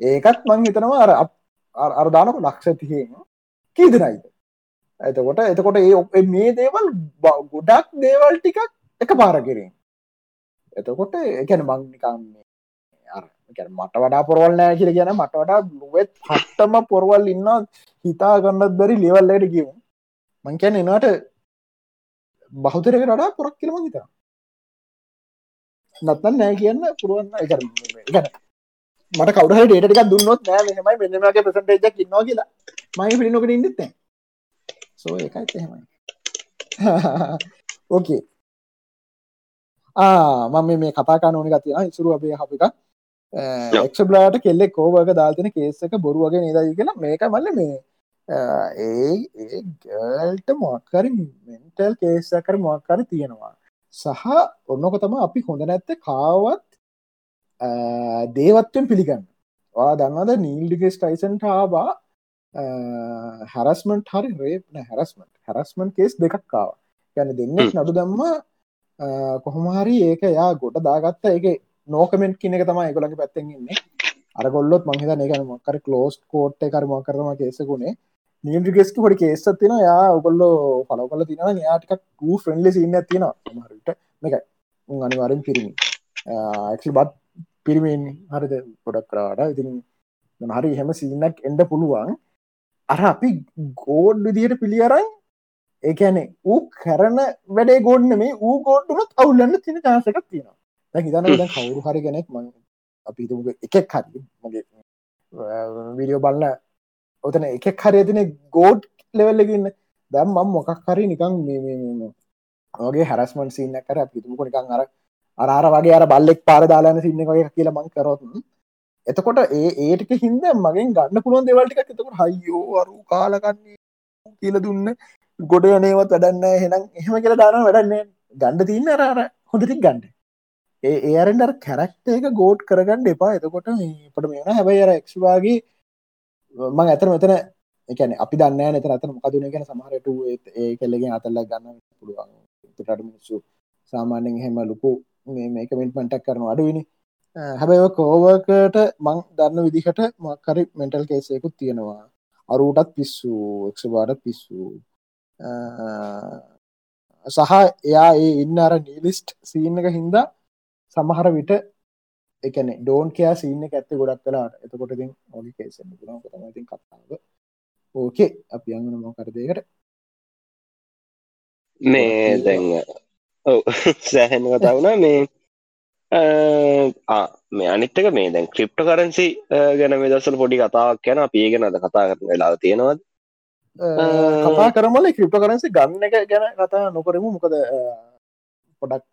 ඒකත් මං හිතනවා අර අරදානක ලක්ෂතියෙන් කීදනයිද? ඇතකොට එතකොට ඒ ඔ මේ දේවල් ගොඩක් දේවල් ටිකක් එක පාර කිරින්. එතකොට එකැන මංනිකන්නේ මට වඩා පොරවල් නෑ කියල කියන මට වඩා ලුවත් හට්ටම පොරවල් ඉන්න හිතා ගන්නත් බැරි ලෙවල්ලට කියවු මං කියැන එනට බහුතරක වඩා පොරක් කියලම හිතා නත්තන් නෑ කියන්න පුරුවන්න එක මට කවුහ ඩේටක දුන්නොත් නෑ මෙමයි මෙමගේ ප්‍රසන්ටේජක් ඉන්නවා කියලා. මයි පිළිනොකට ඉන්නත් සෝ එකයිත් එහෙමයි. ඕකේ ආ මම මේ කතාකා ඕනි ගතියෙන ඉසුරු අපේ හපික එක්ෂබ්ලාට කෙල්ලෙක් කෝවක දාල්තින කේසක බොරුවගේ නිදයි කියලා. මේක මල්ල මේ ඒ ගල්ට මොක්කරි මෙන්ටල් කේසකර මොක්කර තියෙනවා සහ ඔන්නක තම අපි හොඳ නැත්ත කාවත් දේවත්වෙන් පිළිගන්න. වා දන්නද නීල්ඩිගෙස් ටයිසන්ට ආබා හැරස්මට හරි රේප්න හැරස්මට හැරස්මන් කේස් දෙකක් කාව ගැන දෙන්නෙක් නඩු දම්ම කොහොමහරි ඒක යා ගොඩ දාගත්ත. එක නෝකමෙන්ට් කියන එක තමයි එකගොලගේ පැත්තෙන්න්නේ අරගොල්ලොත් මහිත නක මොකර කලෝස් කෝට් කරම කරම කේසකුණේ නිියම්ටිගෙස්ක පොඩි කේස්සත් තින යා ඔකොල්ලෝ පලව කල තින යාටික ූ ෆ්‍රෙන්ඩලි සින්න තියෙන මහරට මේක උන් අනිවාරෙන් පිරිමි. ඇක්සි බත් පිරිමෙන් හරිද පොඩක් කරාට. ඉතින් හරි හෙම සින්නක් එන්ඩ පුළුවන්. අර අපි ගෝඩ් විදියට පිළියරයි ඒකැනේ ඌ කරන වැඩේ ගොඩන මේ ඌ ගෝඩ්ඩුමත් අවුල්ලන්න තින චාසකක් තියෙනවා. හිතන කවුරු හරි කෙනෙක් ම අපි එකෙක් හරි මගේ විඩියෝ බලන්න ඔතන එකක් හරි තින ගෝඩ් ලෙවල්ලගන්න දැම් මම් මොකක් හරි නිකං ඔගේ හැරස්මන් සින්න කර පිතුමක නිකං අර අරාර වගේ අර බල්ලෙක් පාර දාලාන සින්න වගේ කියලා මං කරොත්. එතකොට ඒ ඒටික හින්ද මගෙන් ගන්න පුළුවන් දෙවල්ටික එතකට හයියෝ අරු කාලකන්නේ කියල දුන්න. ගොඩ යනේවත් වැඩන්න හෙනම් එහෙම කියලා දාන වැඩන්නේ ගණ්ඩ තින්න අර හොඳටික් ගණ්ඩ ඒ ඒරෙන්ඩර් කැරක්ට එක ගෝඩ් කරගන්න එපා. එතකොට පට මේන හැබයි අර එක්වාගේ මං ඇතර මෙතන එකන අපි දන්න නත අතන මොකදුන ගැන සමහරට ඒ කෙල්ලගෙන් අතල්ල ගන්න පුළුවන්. ට මිනිස්සු සාමාන්‍යෙන් හෙම ලොකු මේක මින්ටක් කරන අඩුවනි හැබැයි කෝවකට මං දන්න විදිහට මක්කරි මෙන්ටල් කේසයකුත් තියෙනවා. අරුටත් පිස්සු එක්ෂබාඩත් පිස්සු. සහ එයා ඒ ඉන්න අර නීලිස්ට් සීනක හින්දා සමහර විට එකන ඩෝන් කයා සින්න ඇත්ත ගොඩක් කලාට එතකොට තින් ඔලි කේසන්න පුලන් තමයිතින් කතාව. ඕකේ අපි අංගන මොකරදයකට මේ දැන් ඔව. සෑහෙන් කතාවුණා මේ මේ අනිත්තක මේ දැන් ක්‍රිප්ට කරන්සි ගැන මේ දසල පොඩි කතාවක් යන අපි ගැනද කතා කරන වෙලා තියෙනවද? කතා කරමල ක්‍රිප්ට කරන්සි ගන්න එක ගැන කතා නොකරමු. මොකද පොඩක්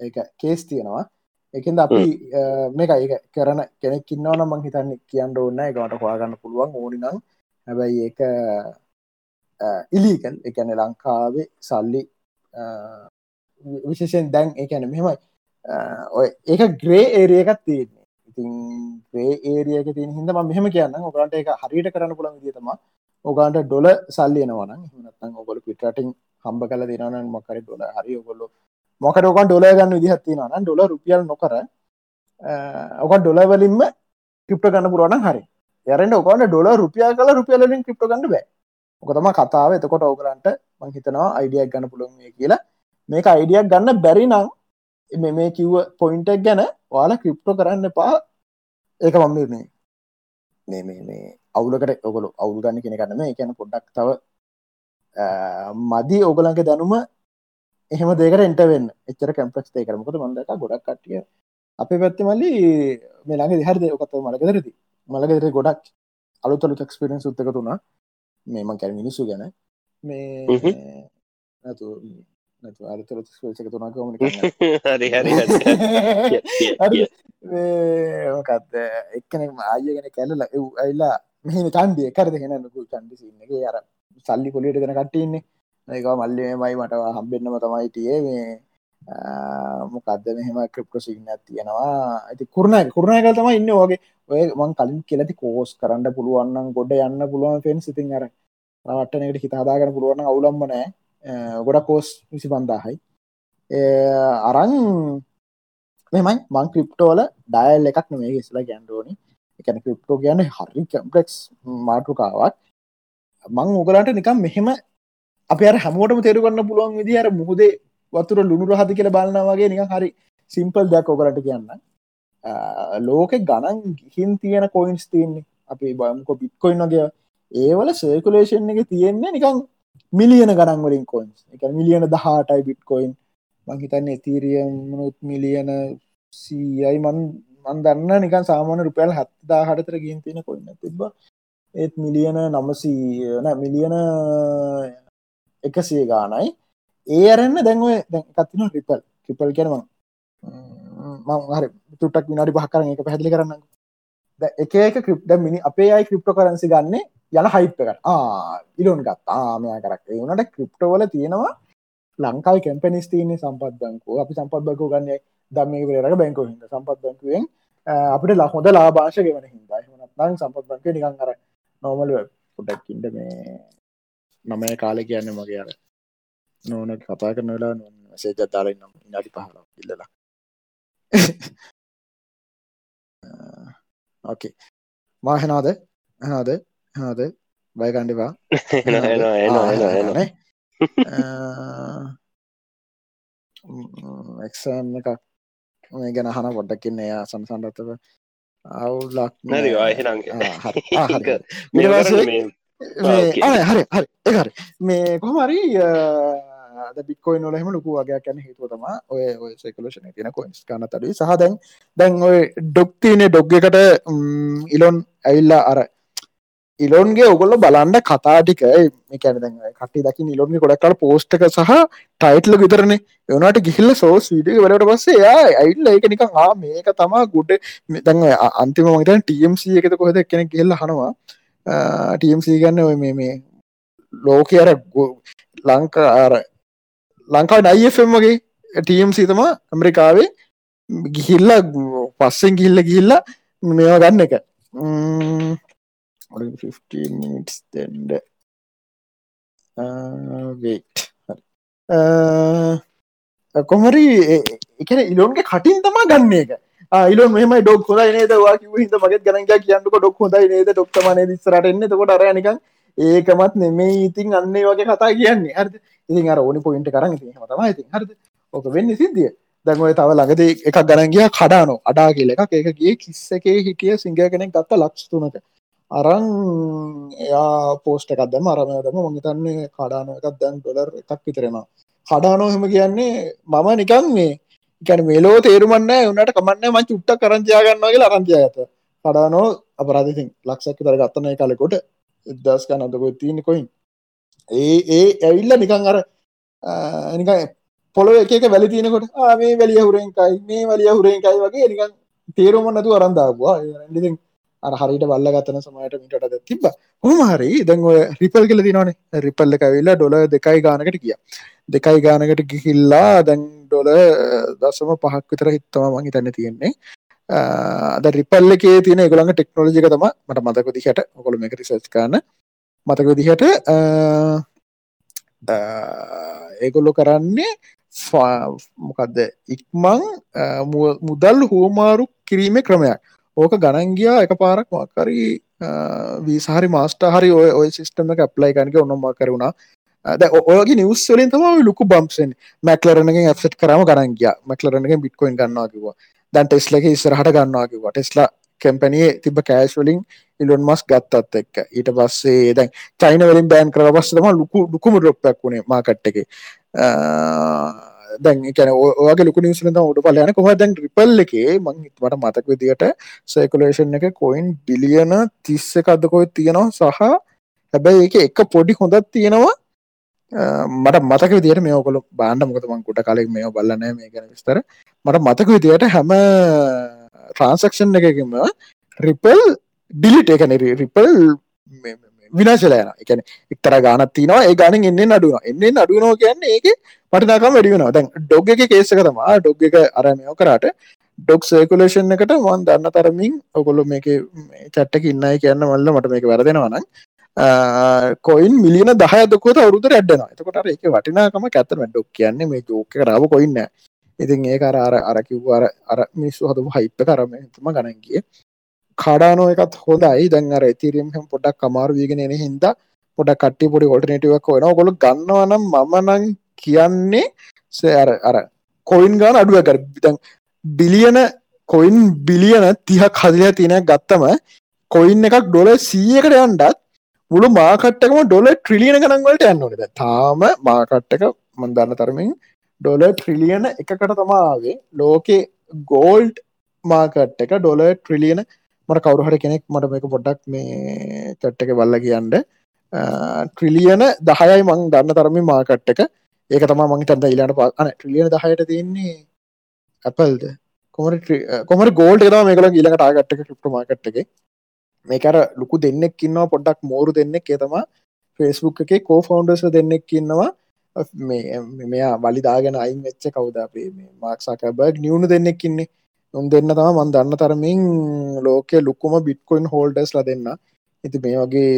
ඒ කේස් තියෙනවා එකද අපි මේක ඒක කරන කෙනෙක් ඉන්නවන මං හිතන්න කියන්න ඕන්න එකමට හොයාගන්න පුළුවන් ඕනිනම් හැබැයි ඒක ඉලිකල් එකන ලංකාවේ සල්ලි විශේෂෙන් දැන් එකන මෙමයි ඔය ඒක ග්‍රේ ඒරියකත් තියන්නේ. ඉතින් ේ ඒරියක තිය හිද මෙහම කියන්න ඔගලන්ට එක හරිට කරන්න පුළන් දිතම ඔගන්ට ඩොල සල්ලියනවන හනත්තන් ඔගොල පිටටින් හම්බ කල දිනන මකර ඩොල හරි ඔගොල්ලො මොකට ඔකන් ඩොල ගන්න විදිහත්ති න ඩොල රුපියල් නොකර ඔක ඩොලවලින්ම ක්‍රිප්ට ගන්න පුරුවන හරි. යරෙන්ට ඔකන්න ඩොල රුපියා කල රුපියලින් ක්‍රිප්ට ගන්න බෑ. ඔකතම කතාව. එතකොට ඔකරන්ට මංහිතනවා අයිඩියක් ගන්න පුළුවන් කියලා. මේක අයිඩියක් ගන්න බැරි නම් මෙ මේ කිව්ව පොයින්ටක් ගැන වාලා ක්‍රිප්ටෝ කරන්න පා ඒක මම්මිරනේ මේ මේ මේ අවුලකට ඔගොලු අවුල් ගන්න කෙන කරන්න එකන පොඩ්ඩක් තව මදී ඕගලන්ක දැනුම එහෙම දේකට එන්ටවෙන්න එච්චර කැම්පක්ස් ඒ කරමකද මන්දක ගොඩක් කටිය අපේ පැත්ති මල්ලි මේ ළඟ දිහරද ඔකත මලකදරති මලකදර ගොඩක් අලුතලු ක්ස්පිරෙන් සුත්තක තුනා මේම කැර මිනිස්සු ගැන. මේ නැතු නැතු අලුතල ක්ක තුනා හරි මොකක්ද එක්කන ආය ගැන කැල්ල ඇල්ලා මෙහි චන්දිය කරද හෙන නුකු චන්ඩි සින්නගේ අර සල්ලි කොලියට දෙන කට්ටන්නේ ඒක මල්ලි මයි මට හම්බෙන්න්නම තමයි තියේ මේ මොකක්ද මෙහෙම ක්‍රිප්ට සිගනත් තියෙනවා. ඇති කුරණ කුරණයක තම ඉන්න වගේ ඔය මං කලින් කෙලති කෝස් කරන්න පුළුවන්න්න ගොඩ යන්න පුළුවන් ෆෙන් සිතින් අර රවට්ටනකට හිතාදාගන පුළුවන් අවුලම්ම නෑ. ගොඩ කෝස් විසි පන්දාහයි අරං මෙමයි මං ක්‍රිප්ටෝල ඩයල් එකක් මේ ගෙස්ලා ගැන්ඩෝනි එකන ක්‍රිප්ටෝ කියන්න හරි කම්පලෙක්ස් මාටුකාවක් මං උගලන්ට නිකම් මෙහෙම අප අර හැමෝටම තේරුගන්න පුළුවන් විදි අර මුහදේ වතුර ලුණු හති කියල බලන්නවගේ නික හරි සිම්පල් දෙයක් ඔකරට කියන්න. ලෝකෙ ගණන් ගිහින් තියෙන කොයින්ස් තියන්නේ. අපි බයම්කො බිට්කොයින් වගේ. ඒවල සර්කුලේෂන් එක තියෙන්නේ නිකං මිලියන ගණන් වලින් කොයින්ස් එක මිලියන දහටයි බිට්කොයින් මංහිතන්න එතීරියම් නුත් මිලියන සීයයි. මන් මන් දන්න නිකන් සාමාන රුපියල් හත්දා හටතර ගින් තියෙන කොන්න තිබ ඒත් මිලියන නමසීන මිලියන එකසිය ගානයි ඒ අරන්න දැන්ව කත්තින රිපල් ටිපල් කෙනම හරි තුටක් විනාඩි පහකරන එක පැදිලි කරන්න. එක එක ක්‍රිප්ට මිනි අපේ අයි ක්‍රිප්ට කරන්සි ගන්න යන හයිප් එකට. ඉලොන් ගත් ආමයා කරක්. ඒනට ක්‍රිප්ටවල තියෙනවා ලංකායි කැම්පනිස් තියන්නේ සම්පත් බැංකු අපි සම්පත් බැකු ගන්නේ දම්ම රට බැංකු හිද සම්පත් බැංකුවෙන් අපිට ලහොඳ ලාභාෂ ගෙවන හිදා නන් සම්පත් බැංක නිකන් කර නොමල පොඩක්කින්ට මේ නමය කාලෙ කියන්න මගේ අර නොන කතා කරන වෙලා නො සේජ දාරයි නම් ඉනාඩි පහල ඉල්ලලා. ඕකේ මාහෙනාද හනාද හනාද බයකණ්ඩිවා එක්සම් එකක් මේ ගැන හන පොඩ්ඩක්කින්න එයා සම්සන්ඩත්තව අවුලක් හරි හරි හරි. හරි. මේ කොහමරි බික්කොයි නොලහෙම ලොකු වගේ කැන හිතුව තම ඔය ඔය සෙකලෂන තින කොයිස් කන්න තඩ සහ දැන් දැන් ඔය ඩොක්තිනේ ඩොග් එකට ඉලොන් ඇවිල්ලා අර ඉලොන්ගේ ඔගොල්ල බලන්න කතාටික මේකැන කට දකි නිලොන්ගේ ගොඩක්කල් පෝස්්ක සහ ටයිටල විතරන. එවනට ගිහිල්ල සෝස් විඩිය වලට පස්සේ යා අයිල්ල එක නික ආ මේක තමා ගුඩ දැන් අන්තිම මතන් ටම්C එකත කොහෙද කෙනෙ කියල්ල හනවා ටම්C ගන්න ඔය මේ මේ ලෝක අර ලංකා අර ලංකා ඩයිෆම් වගේ ටම්C තමා ඇමරිකාවේ ගිහිල්ල පස්සෙන් ගිල්ල ගිහිල්ල මේවා ගන්න එක 15 minutes දෙන්ඩ වේට් කොමරි එක ඉලොන්ගේ කටින් තමා ගන්න එක ඉලො මෙම ඩොක් හොද නේද? වා හිද මගත් ගනග කියන්නක ඩොක් හොදයි නේද? ඩොක්ටමන දිස්රටන්න තකොට අරයනිකන් ඒකමත් නෙමේ ඉතින් අන්නේ වගේ කතා කියන්නේ. හරද? ඉතින් අර ඕනි පොයින්ට කරන්න තම ඉතින් හරද? ඕක වෙන්න සිද්ධිය. දැන්ඔය තව ළඟද එකක් ගණන්ගිය කඩානෝ. අඩා කියල එකක්. ඒකගේ කිස්සකේ හිටිය සිංහ කෙනෙක් ගත්ත ලක්ෂ තුනක. අරං එයා පෝස්ට එකක්දම අරමයදම මගතන්නේ කඩානෝ එකක් දැන් ඩොලර් එකක් විතරෙන කඩානෝ හෙම කියන්නේ මම නිකන් මේ ගැන මේලෝ තේරුමන්න උන්නට කමන්න මං චුට්ට කරංචයාගන්නගේ අරංචය ඇත කඩානෝ අපරාධසින් ලක්ෂක් තර ගත්තනය කලකොට එදස් කනදකො තියන කොයින් ඒ ඒ ඇවිල්ල නිකං අර නික පොළො එක වැලි තියනකොට මේ වැලිය හුරෙන්කයි මේ වලිය හුරෙන්කයි වගේ නිකන් තේරුමන්නතු අරන්දාවා ලිතින් අර හරිට බල්ල ගත්තන සමයට මිටට තිබ හොම හරි දැන් ඔය රිපල් කල දිනනේ රිපල්ල කවිල්ලා ඩොල දෙකයි ගානකට කිය දෙකයි ගානකට ගිහිල්ලා දැන් ඩොල දසම පහක් විතර හිත්තම මං හිතන්න තියෙන්නේ. ද රිපල්ල එකේ තියෙන ගොළඟ ටෙක්නෝජික තම මට මතක දිහට ඔකොළ මේක රිසර්ච් කරන්න. මතක දිහට ඒගොල්ලො කරන්නේ මොකක්ද ඉක්මං මුදල් හෝමාරු කිරීම ක්‍රමයක්. ඕක ගණන්ගයා එක පාරක් මක්කරී වීසාහරි මාස්ට හරි ඔය ඔය සිිස්ටම එක ප්ලයි කනක ඔන්නම කරුණා ඔයගේ නිවස්වලින් තම ලොකු බම්සෙන් මැක්ලරනගෙන් ඇසට් කරම ගරන්ගිය මැක්ලරනගෙන් බිට්කොයින් ගන්නවාකිවා දැන් ටෙස්ලක ඉස්සරහට ගන්නවාකිවා ටෙස්ලා කැම්පනිය තිබ කෑස්වලින් ඉලොන් මස් ගත්තත් එක්ක. ඊට පස්සේ දැන් චයින වලින් බෑන් කර පස්සතම ලොකු ලුකුම ඩොප්පක් වුණේ මාකට් එක. දැන් එකන ඔගේ ලොකු නිවසල උඩ පලයන කොහ දැන් රිපල් එකේ මං හිතමට මතක විදිට සේකුලේෂන් එක කොයින් බිලියන තිස්ස එකක්දකොයි තියෙනවා සහ හැබැයි එක එක පොඩි හොඳත් තියෙනවා මට මතක විදියට මේ ඔකොල බාණ්ඩ මොකද මං කුට කලෙක් මේ බල්ලන මේ ගැන විස්තර. මට මතක විදියට හැම ට්‍රන්සක්ෂන් එකකම රිපල් ඩිලිට එකන රිපල් විනාශලයන එකන එක්තර ගානත් තිනවා ඒ ගාන එන්න අඩුව එන්න අඩුවනෝ කියන්න ඒක පටිනාකම් වැඩියෙන දැන් ඩොග් එක කේසක තමා ඩොග් එක අරමයෝ කරට ඩොක් සේකුලේෂන් එකට මන් දන්න තරමින් ඔකොල්ලො මේක චට්ටක ඉන්නයි කියන්න මල්ල මට මේක වැරදෙනවනම් කොයින් මිලියන දහයදකොත අවුරුදු රැඩ්ඩන එතකොට ඒක වටිනාකම ඇතම ඩොක් කියන්නේ මේ ජෝක රාව කොයින්න ඉතින් ඒ අර අර අරකිව්වාර අර මිනිස්සු හදම හයිප්ප කරම තුම ගණන්ගේ කාඩානෝ එකත් හොඳයි. දැන් අර ඇතිරියම් හම් පොඩක් කමාරු වීගෙන එන හින්ද පොඩ කට්ටි පොඩි ඔල්ටනටවක් වෙන ගොල ගන්නවනම් මමනං කියන්නේ සෑර අර කොයින් ගාන අඩුව කර දැන් බිලියන කොයින් බිලියන තිහක් හදිල තියෙන ගත්තම කොයින් එකක් ඩොල සීයකට යන්ඩත් මුළු මාකට්ටකම ඩොල ට්‍රිලියන ගනන්වලට යන්න ඕනද තාම මාකට්ටක මන්දන්න තරමින් ඩොල ට්‍රිලියන එකකට තමාගේ ලෝකේ ගෝල්ඩ් මාකට් එක ඩොල ට්‍රිලියන මට කවරුහට කෙනෙක් මට මේක පොඩ්ඩක් මේ චට්ට එක බල්ල කියන්න. ට්‍රිලියන දහයයි මං දන්න තරම මාකට් එක ඒක තම මං තන්ද ඉලාට පාන ට්‍රිලියන දහයට තියන්නේ ඇපල්ද කොමර කොමර ගෝල්ඩ එක මේකල ඊලකට ආගට්ක ක්‍රිප්ට මාකට් එක? මේකර ලොකු දෙන්නෙක් ඉන්නවා පොඩ්ඩක් මෝරු දෙන්නෙක් ඒතම ෆෙස්බුක් එකේ කෝ ෆවන්ඩර්ස දෙන්නෙක් ඉන්නවා. මෙයා වලිදාගෙන අයින් වෙච්ච කවුද අපේ? මාක්සාකබර්ග නියුණු දෙන්නෙක් ඉන්නේ. උන් දෙන්න තම මන් දන්න තරමින් ලෝකෙ ලොකුම බිට්කොයින් හෝල්ඩස් ල දෙන්න. ඉති මේ වගේ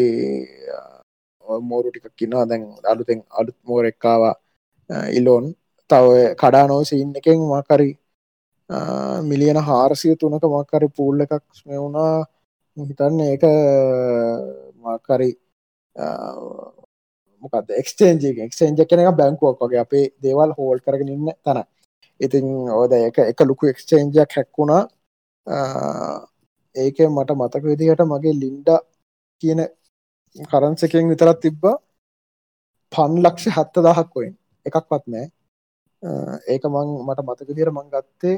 මෝරු ටිකක් කින්නවා දැන් අලුතෙන් අලුත් මෝර එක්කාවා ඉලෝන් තව කඩානෝ සින්න එකෙන් මකරි මිලියන හාරසිය තුනක මක්කරි පූල් එකක් මේ වුණා. හිතන්න ඒක මකරි මොකද එක්ස්ටේන්ජ එක්ස්ටේන්ජ කෙන එක බැංකුවක් වගේ. අපේ දේවල් හෝල් කරගෙන ඉන්න තන. ඉතින් ඕද එක එක ලොකු එක්ස්ටේන්ජයක් හැක්වුණා ඒක මට මතක විදිහට මගේ ලින්ඩ කියන කරන්සකෙන් විතරත් තිබ්බා. පන් ලක්ෂ හත්ත දහක් කොයින් එකක්වත් නෑ ඒක මං මට මතක දිර මං ගත්තේ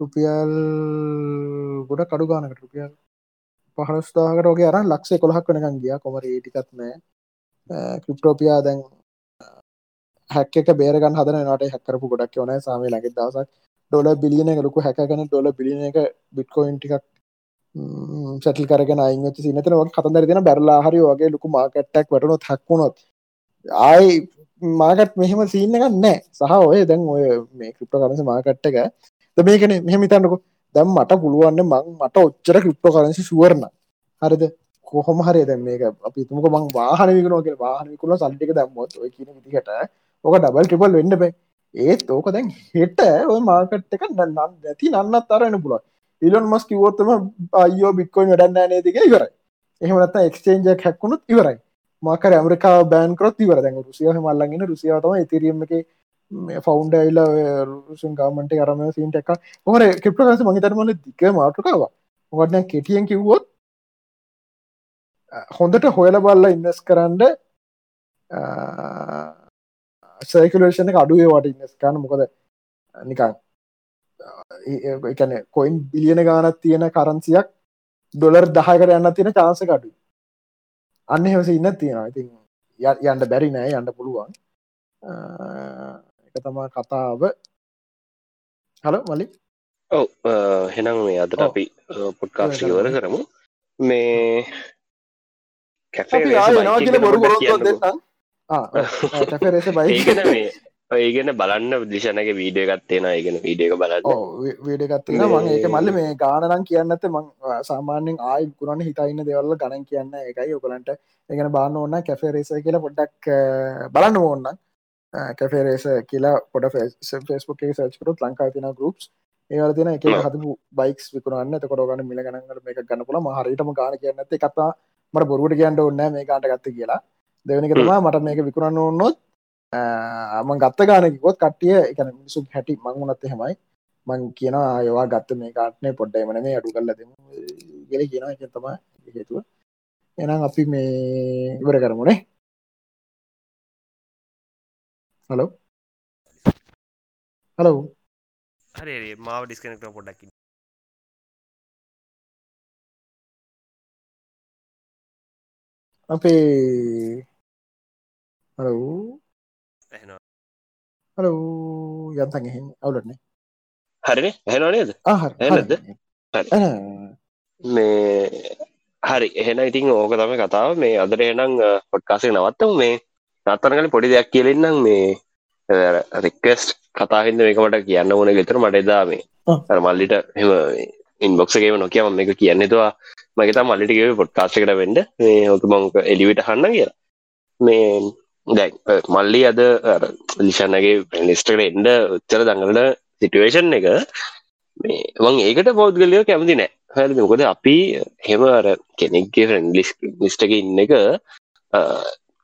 රුපියල් ගොඩ කඩු ගානකට රුපියල් පහස්ථාකට ෝගේ අර ලක්ෂේ කොළහක් වනකන් ගිය. කොමර ඒටිකත් නෑ ක්‍රිප්ටෝපියා දැන් හැක්ක බේරගන් හදන නට හැකරපු ගොඩක් වන සාමය ලඟ දවසක් ඩොල බිලියන ලොකු හැකගෙන ඩොල බිලියන එක බිට්කෝයින් ටිකක් සැටල් කරගෙන අයින් සිනතන කතන්දර දෙන බැරලා හරි වගේ ලොකු මාකට්ටක් වටනොත් හැක්වුණොත් ආයි මාකට් මෙහෙම සිීන්න එක නෑ සහ ඔය දැන් ඔය මේ ක්‍රිප්ට කරස මාකට්ට එක. ද මේකන මෙහෙම තන්නකු දැම් මට පුළුවන්න මං මට ඔච්චර ක්‍රිප්ටෝ කරන්සි සුවරණ හරිද? කොහොම හරි දැ මේක අපි තුමක මං වාහන විකනෝක වාහනකුල සල්ටික දම්මොත් ඔය කියන විදිහට. ඕක ඩබල් ටිපල් වෙන්න බෑ. ඒත් ඕක දැන් හෙට ඔය මාකට් එක නන්න නැති නන්නත් අරන්න පුල ඉලොන් මස් කිවෝත්තම අයෝ බික්කොයින් වැඩන්න නේතික ඉවරයි. එහෙමනත් එක්ස්චේන්ජක් හැක්කුණුත් ඉවරයි. මාකර ඇමරිකා බෑන් කරොත් ඉවර දැන් රුසිය මල්ලගෙන රුසියාවතම ඉතිරීම එක ෆෞන්ඩ ඇල්ල රුසන් ගමට කරම සිට එක හොර කෙප්ට කස මහිතරමල දික මාටුකාව වඩන කෙටියෙන් කිව්වොත් හොඳට හොයල බල්ල ඉන්නස් කරන්න සයිකලේෂන අඩුවේ වට ඉන්නස් කරන්න. මොකද නිකන් එකන කොයින් බිලියන ගානත් තියෙන කරන්සියක් ඩොලර් දහයකට යන්න තියෙන චාන්ස කඩු අන්න හෙවස ඉන්න තියෙනවා. ඉතින් යන්න බැරි නෑ යන්න පුළුවන්. එක තමා කතාව. හල මලි. ඔව හෙනම් මේ අදට අපි පොඩ්කාස්ටවර කරමු. මේ ඒගන මේ ඒගෙන බලන්න දිශනක වීඩිය ගත්තේන ඒගෙන වීඩියක බලන්න. වීඩ ගත්තන මං ඒක මල්ල මේ ගානනම් කියන්නත මං සාමාන්‍යෙන් ආයි කුරන්න හිතයින්න දෙවල්ල ගණන් කියන්න එකයි ඔකලන්ට එකන බාන්න ඕන්න කැෆේ රේස කියලා පොඩ්ඩක් බලන්න ඕන්න කැෆේරේස කියලා පොඩ ෆෙස්බුක් එක සච් කරත් ලංකා තින ගරුප්ස් ඒවල තින එක හතු බයික්ස් විකුණන්න. එතකොට ගන්න මිල ගනකට මේක ගන්න පුල හරිටම ගාන කියන්න ඇති කතා මට බොරුවට කියන්න ඔන්න මේ කාට ගත්ත කියලා. දෙවනික තමා මට මේක විකුණන්න ඔන්නොත් අම ගත්ත ගානකොත් කට්ටිය එකන මිනිසු හැටි මංගුණත් එහෙමයි. මං කියන අයවා ගත්ත මේ කාටනය පොඩ්ඩයි මන මේ අඩු කල්ල දෙම. ගෙල කියන එක තම හේතුව. එනම් අපි මේ ඉවර කරමුණේ හලෝ හලෝ හරි මාව ඩිස්කනෙක්ට පොඩ්ඩක්කි අපේ හලෝ හලෝ යන්තන් එහෙ අවුලන්නේ හරිනේ? හැනනේද ආහර එනද? මේ හරි. එහෙන ඉතින් ඕක තම කතාව. මේ අදර එනම් පොඩ්කාසේ නවත්තම. මේ නත්තනකල පොඩි දෙයක් කියලෙන්නම් මේ රික්කස්ට් කතාහින්ද මේකමට කියන්න ඕන ගෙතර මට එදා මේ අර මල්ලිට එම ඉන්බොක්සගේම නොකියම මේක කියන්නෙතුවා මගේතා මල්ලිටිගේ පොඩ්කාශකට වෙන්ඩ මේ ඕක මංක එලිවිට හන්න කියලා. මේ දැන් මල්ලි අද ලිෂන්නගේ පෙනිස්ටකට එන්ඩ උච්චර දඟලට සිටුවේෂන් එක මේ වන් ඒකට පෞද්ගලයෝ කැමති නෑ. හැල මොකද අපි හෙම අර කෙනෙක්ගේ ෆ්‍රෙන්ඩ්ලිස් ලිස්ටක ඉන්න එක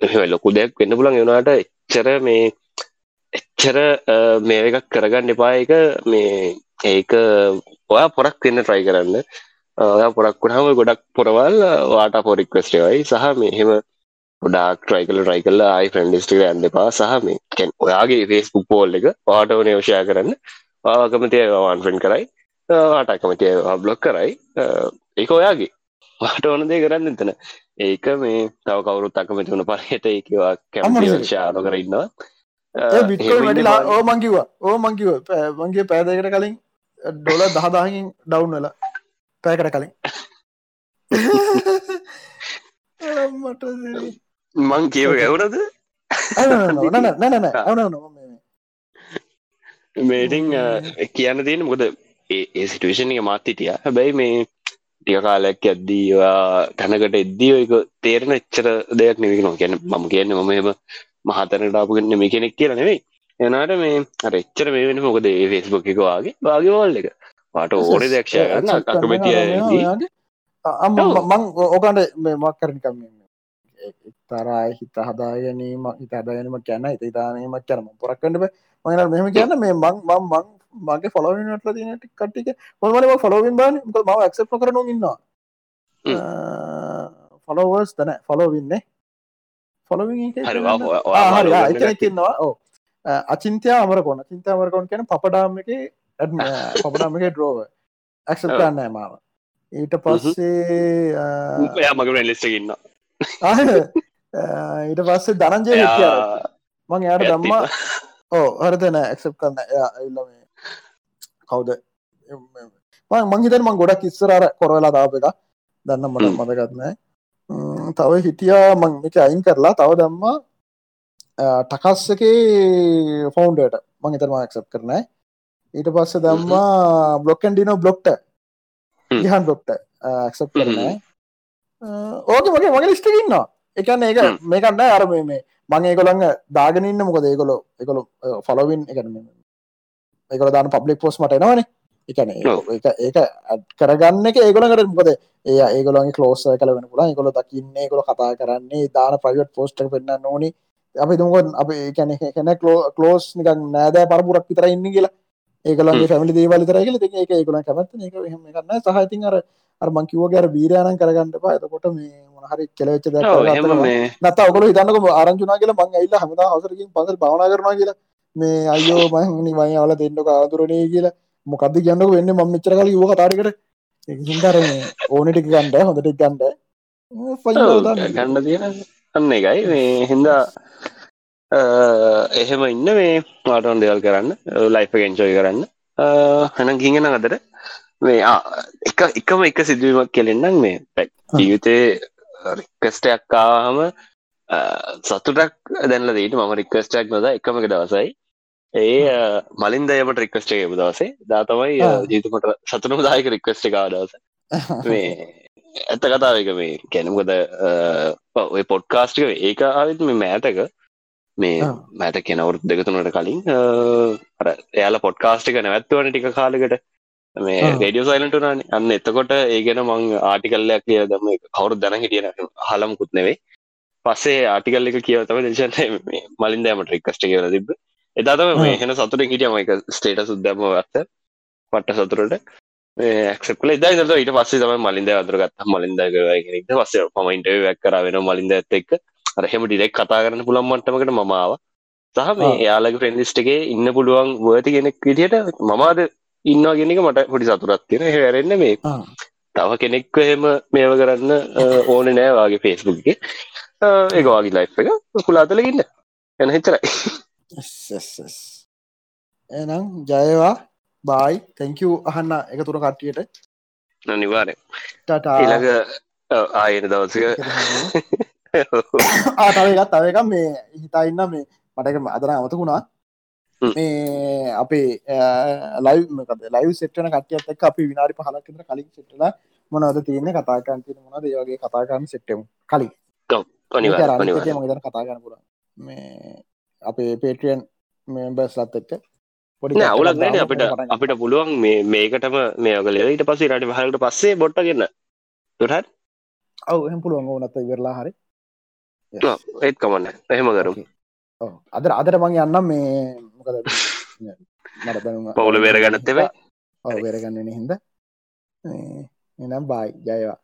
ලොකු දෙයක් වෙන්න පුලන් එවනාට එච්චර මේ එච්චර මේ එකක් කරගන්න එපා. එක මේ ඒක ඔයා පොරක් වෙන්න ට්‍රයි කරන්න. ඔයා පොරක් වුණාම ගොඩක් පොරවල් වාට පොරික්වස්ටවයි සහ මෙහෙම ගොඩක් ට්‍රයි කල ට්‍රයි කල්ල අයි ෆ්‍රන්ඩිස්ටික ඇන්න එපා. සහ මේ කැන් ඔයාගේ ෆේස්බුක් පෝල් එක වාට වන යෝෂය කරන්න. ආකමතිය වන් ෆෙන් කරයි. වාට අකමතිය බ්ලොක් කරයි. ඒක ඔයාගේ. වාට ඕන දේ කරන්න එතන. ඒක මේ තව කවුරුත් අකමති වුණ පරහට ඒකවා කැමශාන කරන්නවා ඕ මංකිවා ඕ මංකිව මංගේ පෑදකට කලින් ඩොල දහදාහින් ඩවුන් වෙලා. පෑකට කලින්. මං කියව ගැවරද මේටිං කියන්න තියෙන මොකද ඒ සිටුවේෂන් එක මාත්තිටිය හැබැයි මේ ටික කාලයක් ඇද්දීවා තැනකට එද්දී එක තේරෙන එච්චර දෙයක් නෙවි නො කියන්න මම කියන්න මම එම මහතනටාපුගන්න මේ කෙනෙක් කියලා නෙවෙයි. එනාට මේ අර එච්චර මේ වෙන මොකද ඒ ෆෙස්බුක් එක වගේ? භාගවල් එක. පාට ඕන දක්ෂ ගන්න අකමතිය මං ඕකන්ට මක් කරනිකම් තරයි හිත හදාගැනීම හිත හදාගැනීම ගැන හිත තානීමක් කරම පොරක්කන්නට මඟ මෙහම කියන්න මේ මං මං මං මගේ ෆොලෝනට තින කට්ටික හොමලම ෆොලෝවින් බාන ම ක්සප් කරනු ඉන්නවා. ෆොලෝවර්ස් තන ෆොලෝවින්නේ ෆොලෝවින් හරිකින්නවා ඕ අචින්තයා අමරකොන චින්තා අමරකොන් කියන පපඩාම එක පපඩාම එක ඩ්‍රෝව ඇක්සප් කරන්නෑ මාව. ඊට පස්සේ මගේ ලෙස්සගන්න ඊට පස්සේ දනන්ජය මං යාට දම්මා. ඕ හරතන ඇක්සප් කරන්න එල්ලම කවුද? මංහිතන් මං ගොඩක් ඉස්සරර කොරවෙලා දාප එක. දන්න මට මතගත්නෑ තව හිටියා මං එක අයින් කරලා තව දම්මා. ටකස්සක ෆෝන්ඩට මං හිතරම ඇක්සප් කරනෑ ඊට පස්ස දම්මා බ්ලොක්කන්ඩිනෝ බ්ලොක්ට ඉහන් බ්ලොක්ට ඇක්සප් කරනෑ ඕක මගේ මගේ ලිස්ටකින්නවා එකන්න ඒක මේකන්න අරම මේ මං ඒකොළඟ දාගෙනන්න මොකද ඒකොලො එකකොළු ෆලොවින් එක ඒකොල දාන පබ්ලික් පෝස් මට නවන එකන ඒක ඒක කරගන්න එක ඒගොලකට මොකද ඒ ඒගොලන් කලෝස කල වෙන පුලා ඒකොල දකින්නේ කොල කතා කරන්නේ දාන ප්‍රයිවට් පෝස්ට පෙන්න්න නොනි අපි දුමුකොත් අප ඒකැන කැන කලෝ කලෝස් නික නෑදෑ පරපුරක් විතර ඉන්න කියලා. ඒකලගේ පැමිලි දේවල් තරගල ඒක ඒකොල කැමත් එක හම කරන්න සහතින් අර අර මංකිවගේ අර බීරයනන් කරගන්නට පා එතකොට මේ මොනහරි කෙලවෙච්ච නත ඔකල හිතන්නක ආරංචුනා කියලා මං ඇල්ල හමදා හසරකින් පසල් භාවනා කරනවා කියලා මේ අයෝ මහනි මයි අවල දෙන්නක ආතුරනය කියලා. මොකක්ද කියන්නක? වෙන්න මම මෙච්චර කල යුව තාරිකට හිදර ඕනටික ගන්ඩ හොඳට ගන්ඩ ගන්න තියෙන අන්න එකයි. මේ හින්දා එහෙම ඉන්න මේ මාටවන් දෙවල් කරන්න ලයිප ගෙන්චෝයි කරන්න. හන ගිගෙන අදර මේ එක එකම එක සිදුවීමක් කෙලෙන්නම් මේ. පැක් ජීවිතේ රික්කස්ටයක් කාහම සතුටක් දැන්ල දීට මම රික්වස්ටක් නොද එකමක දවසයි. ඒ මලින් දයමට රික්වස්ට එක දවසේ. දාතමයි ජීතමට සතුනම දායක රික්වස්ට එකා දවස. මේ ඇත්ත කතාවක මේ කැනමකද ඔය පොඩ්කාස්ටික ඒක ආවිත් මේ මෑතක මේ කියෙන අවුත් දෙකතුනට කලින් එයාල පොඩ්කාස්ටික නැවත්වන ටික කාලකට. මේ. රඩියෝ සයිලටුනාන අන්න එතකොට ඒ ගැන මං ආටිකල්ලයක් කිය දම කවුරු දැන හිටියන හලමුකුත් නෙවෙයි පස්සේ ආටිකල් එක කියව තම දේශන මලින් දෑමට රික්කස්ට කියල තිබ එදාතම මේ. හෙන සතුරින් හිටියම එක ස්ටේට සුද්දම ඇත්ත පට්ට සතුරට ක්ල ද ඊට පස්සේ තම මලින්ද අදරගත් මලින්ද ගෙනට පස්ස ම ඉන්ටව වැක් කර වෙන මලින්ද ඇත්ත එක් අරහෙම ඩිරෙක් කතා කරන්න පුළන් මටමකට මමාව සහ මේ ප්‍රෙන්ඩිස්ට එකේ ඉන්න පුළුවන් වර්ති කෙනෙක් විදිට මමාද ඉන්නවා ගෙනෙක මට පොඩි සතුරත් තියෙන හැරෙන්න්න මේ. තව කෙනෙක්ව එහෙම මේව කරන්න ඕන නෑවාගේ ෆේස්බුක් එක ඒකවාගේ ලයි් එක කුලාතලගන්න එන හිතරයි. එහෙනම් ජයවා. බායි තැංකූ අහන්න එක තුර කට්ටියට. නිවාරය ටටා. ඊළඟ ආයන දවසක. ආතවකත් තව එක මේ හිතාඉන්න මේ මටක අදන අමතකුණා. මේ අපේ ලයි ලයි සෙට්න කටියත් එක් අපි විනාරි පහලක් කතර කලින් සෙට්ල මොනවද තියන්නේ? කතාකන් තින මොනද ඒවගේ කතාකන්න සෙට්ටම කලින් මගතන කතා කරන්න පුළ මේ අපේ පේටියන් මෙම්බර්ස් ලත් එක්ක පොඩි නෑ අවුලක් කට්ටක් නෑන දාමු අපිට. අපිට පුළුවන් මේ මේකටම මේ ඔගල ඊට පස්සේ රට හලට පස්සේ බොට්ට ගන්න තුරහත් ඔව් එහෙම පුළුවන්. ඕනත් ඉවරලා හරි. ඒත් කමන්න. එහෙම කරු අදර අදර මං යන්නම් මේ මොකද? දැනුම පවුල බේරගන්නත් එපා. ඔව බේරගන්න හින්ද එනම් බායි ජයවා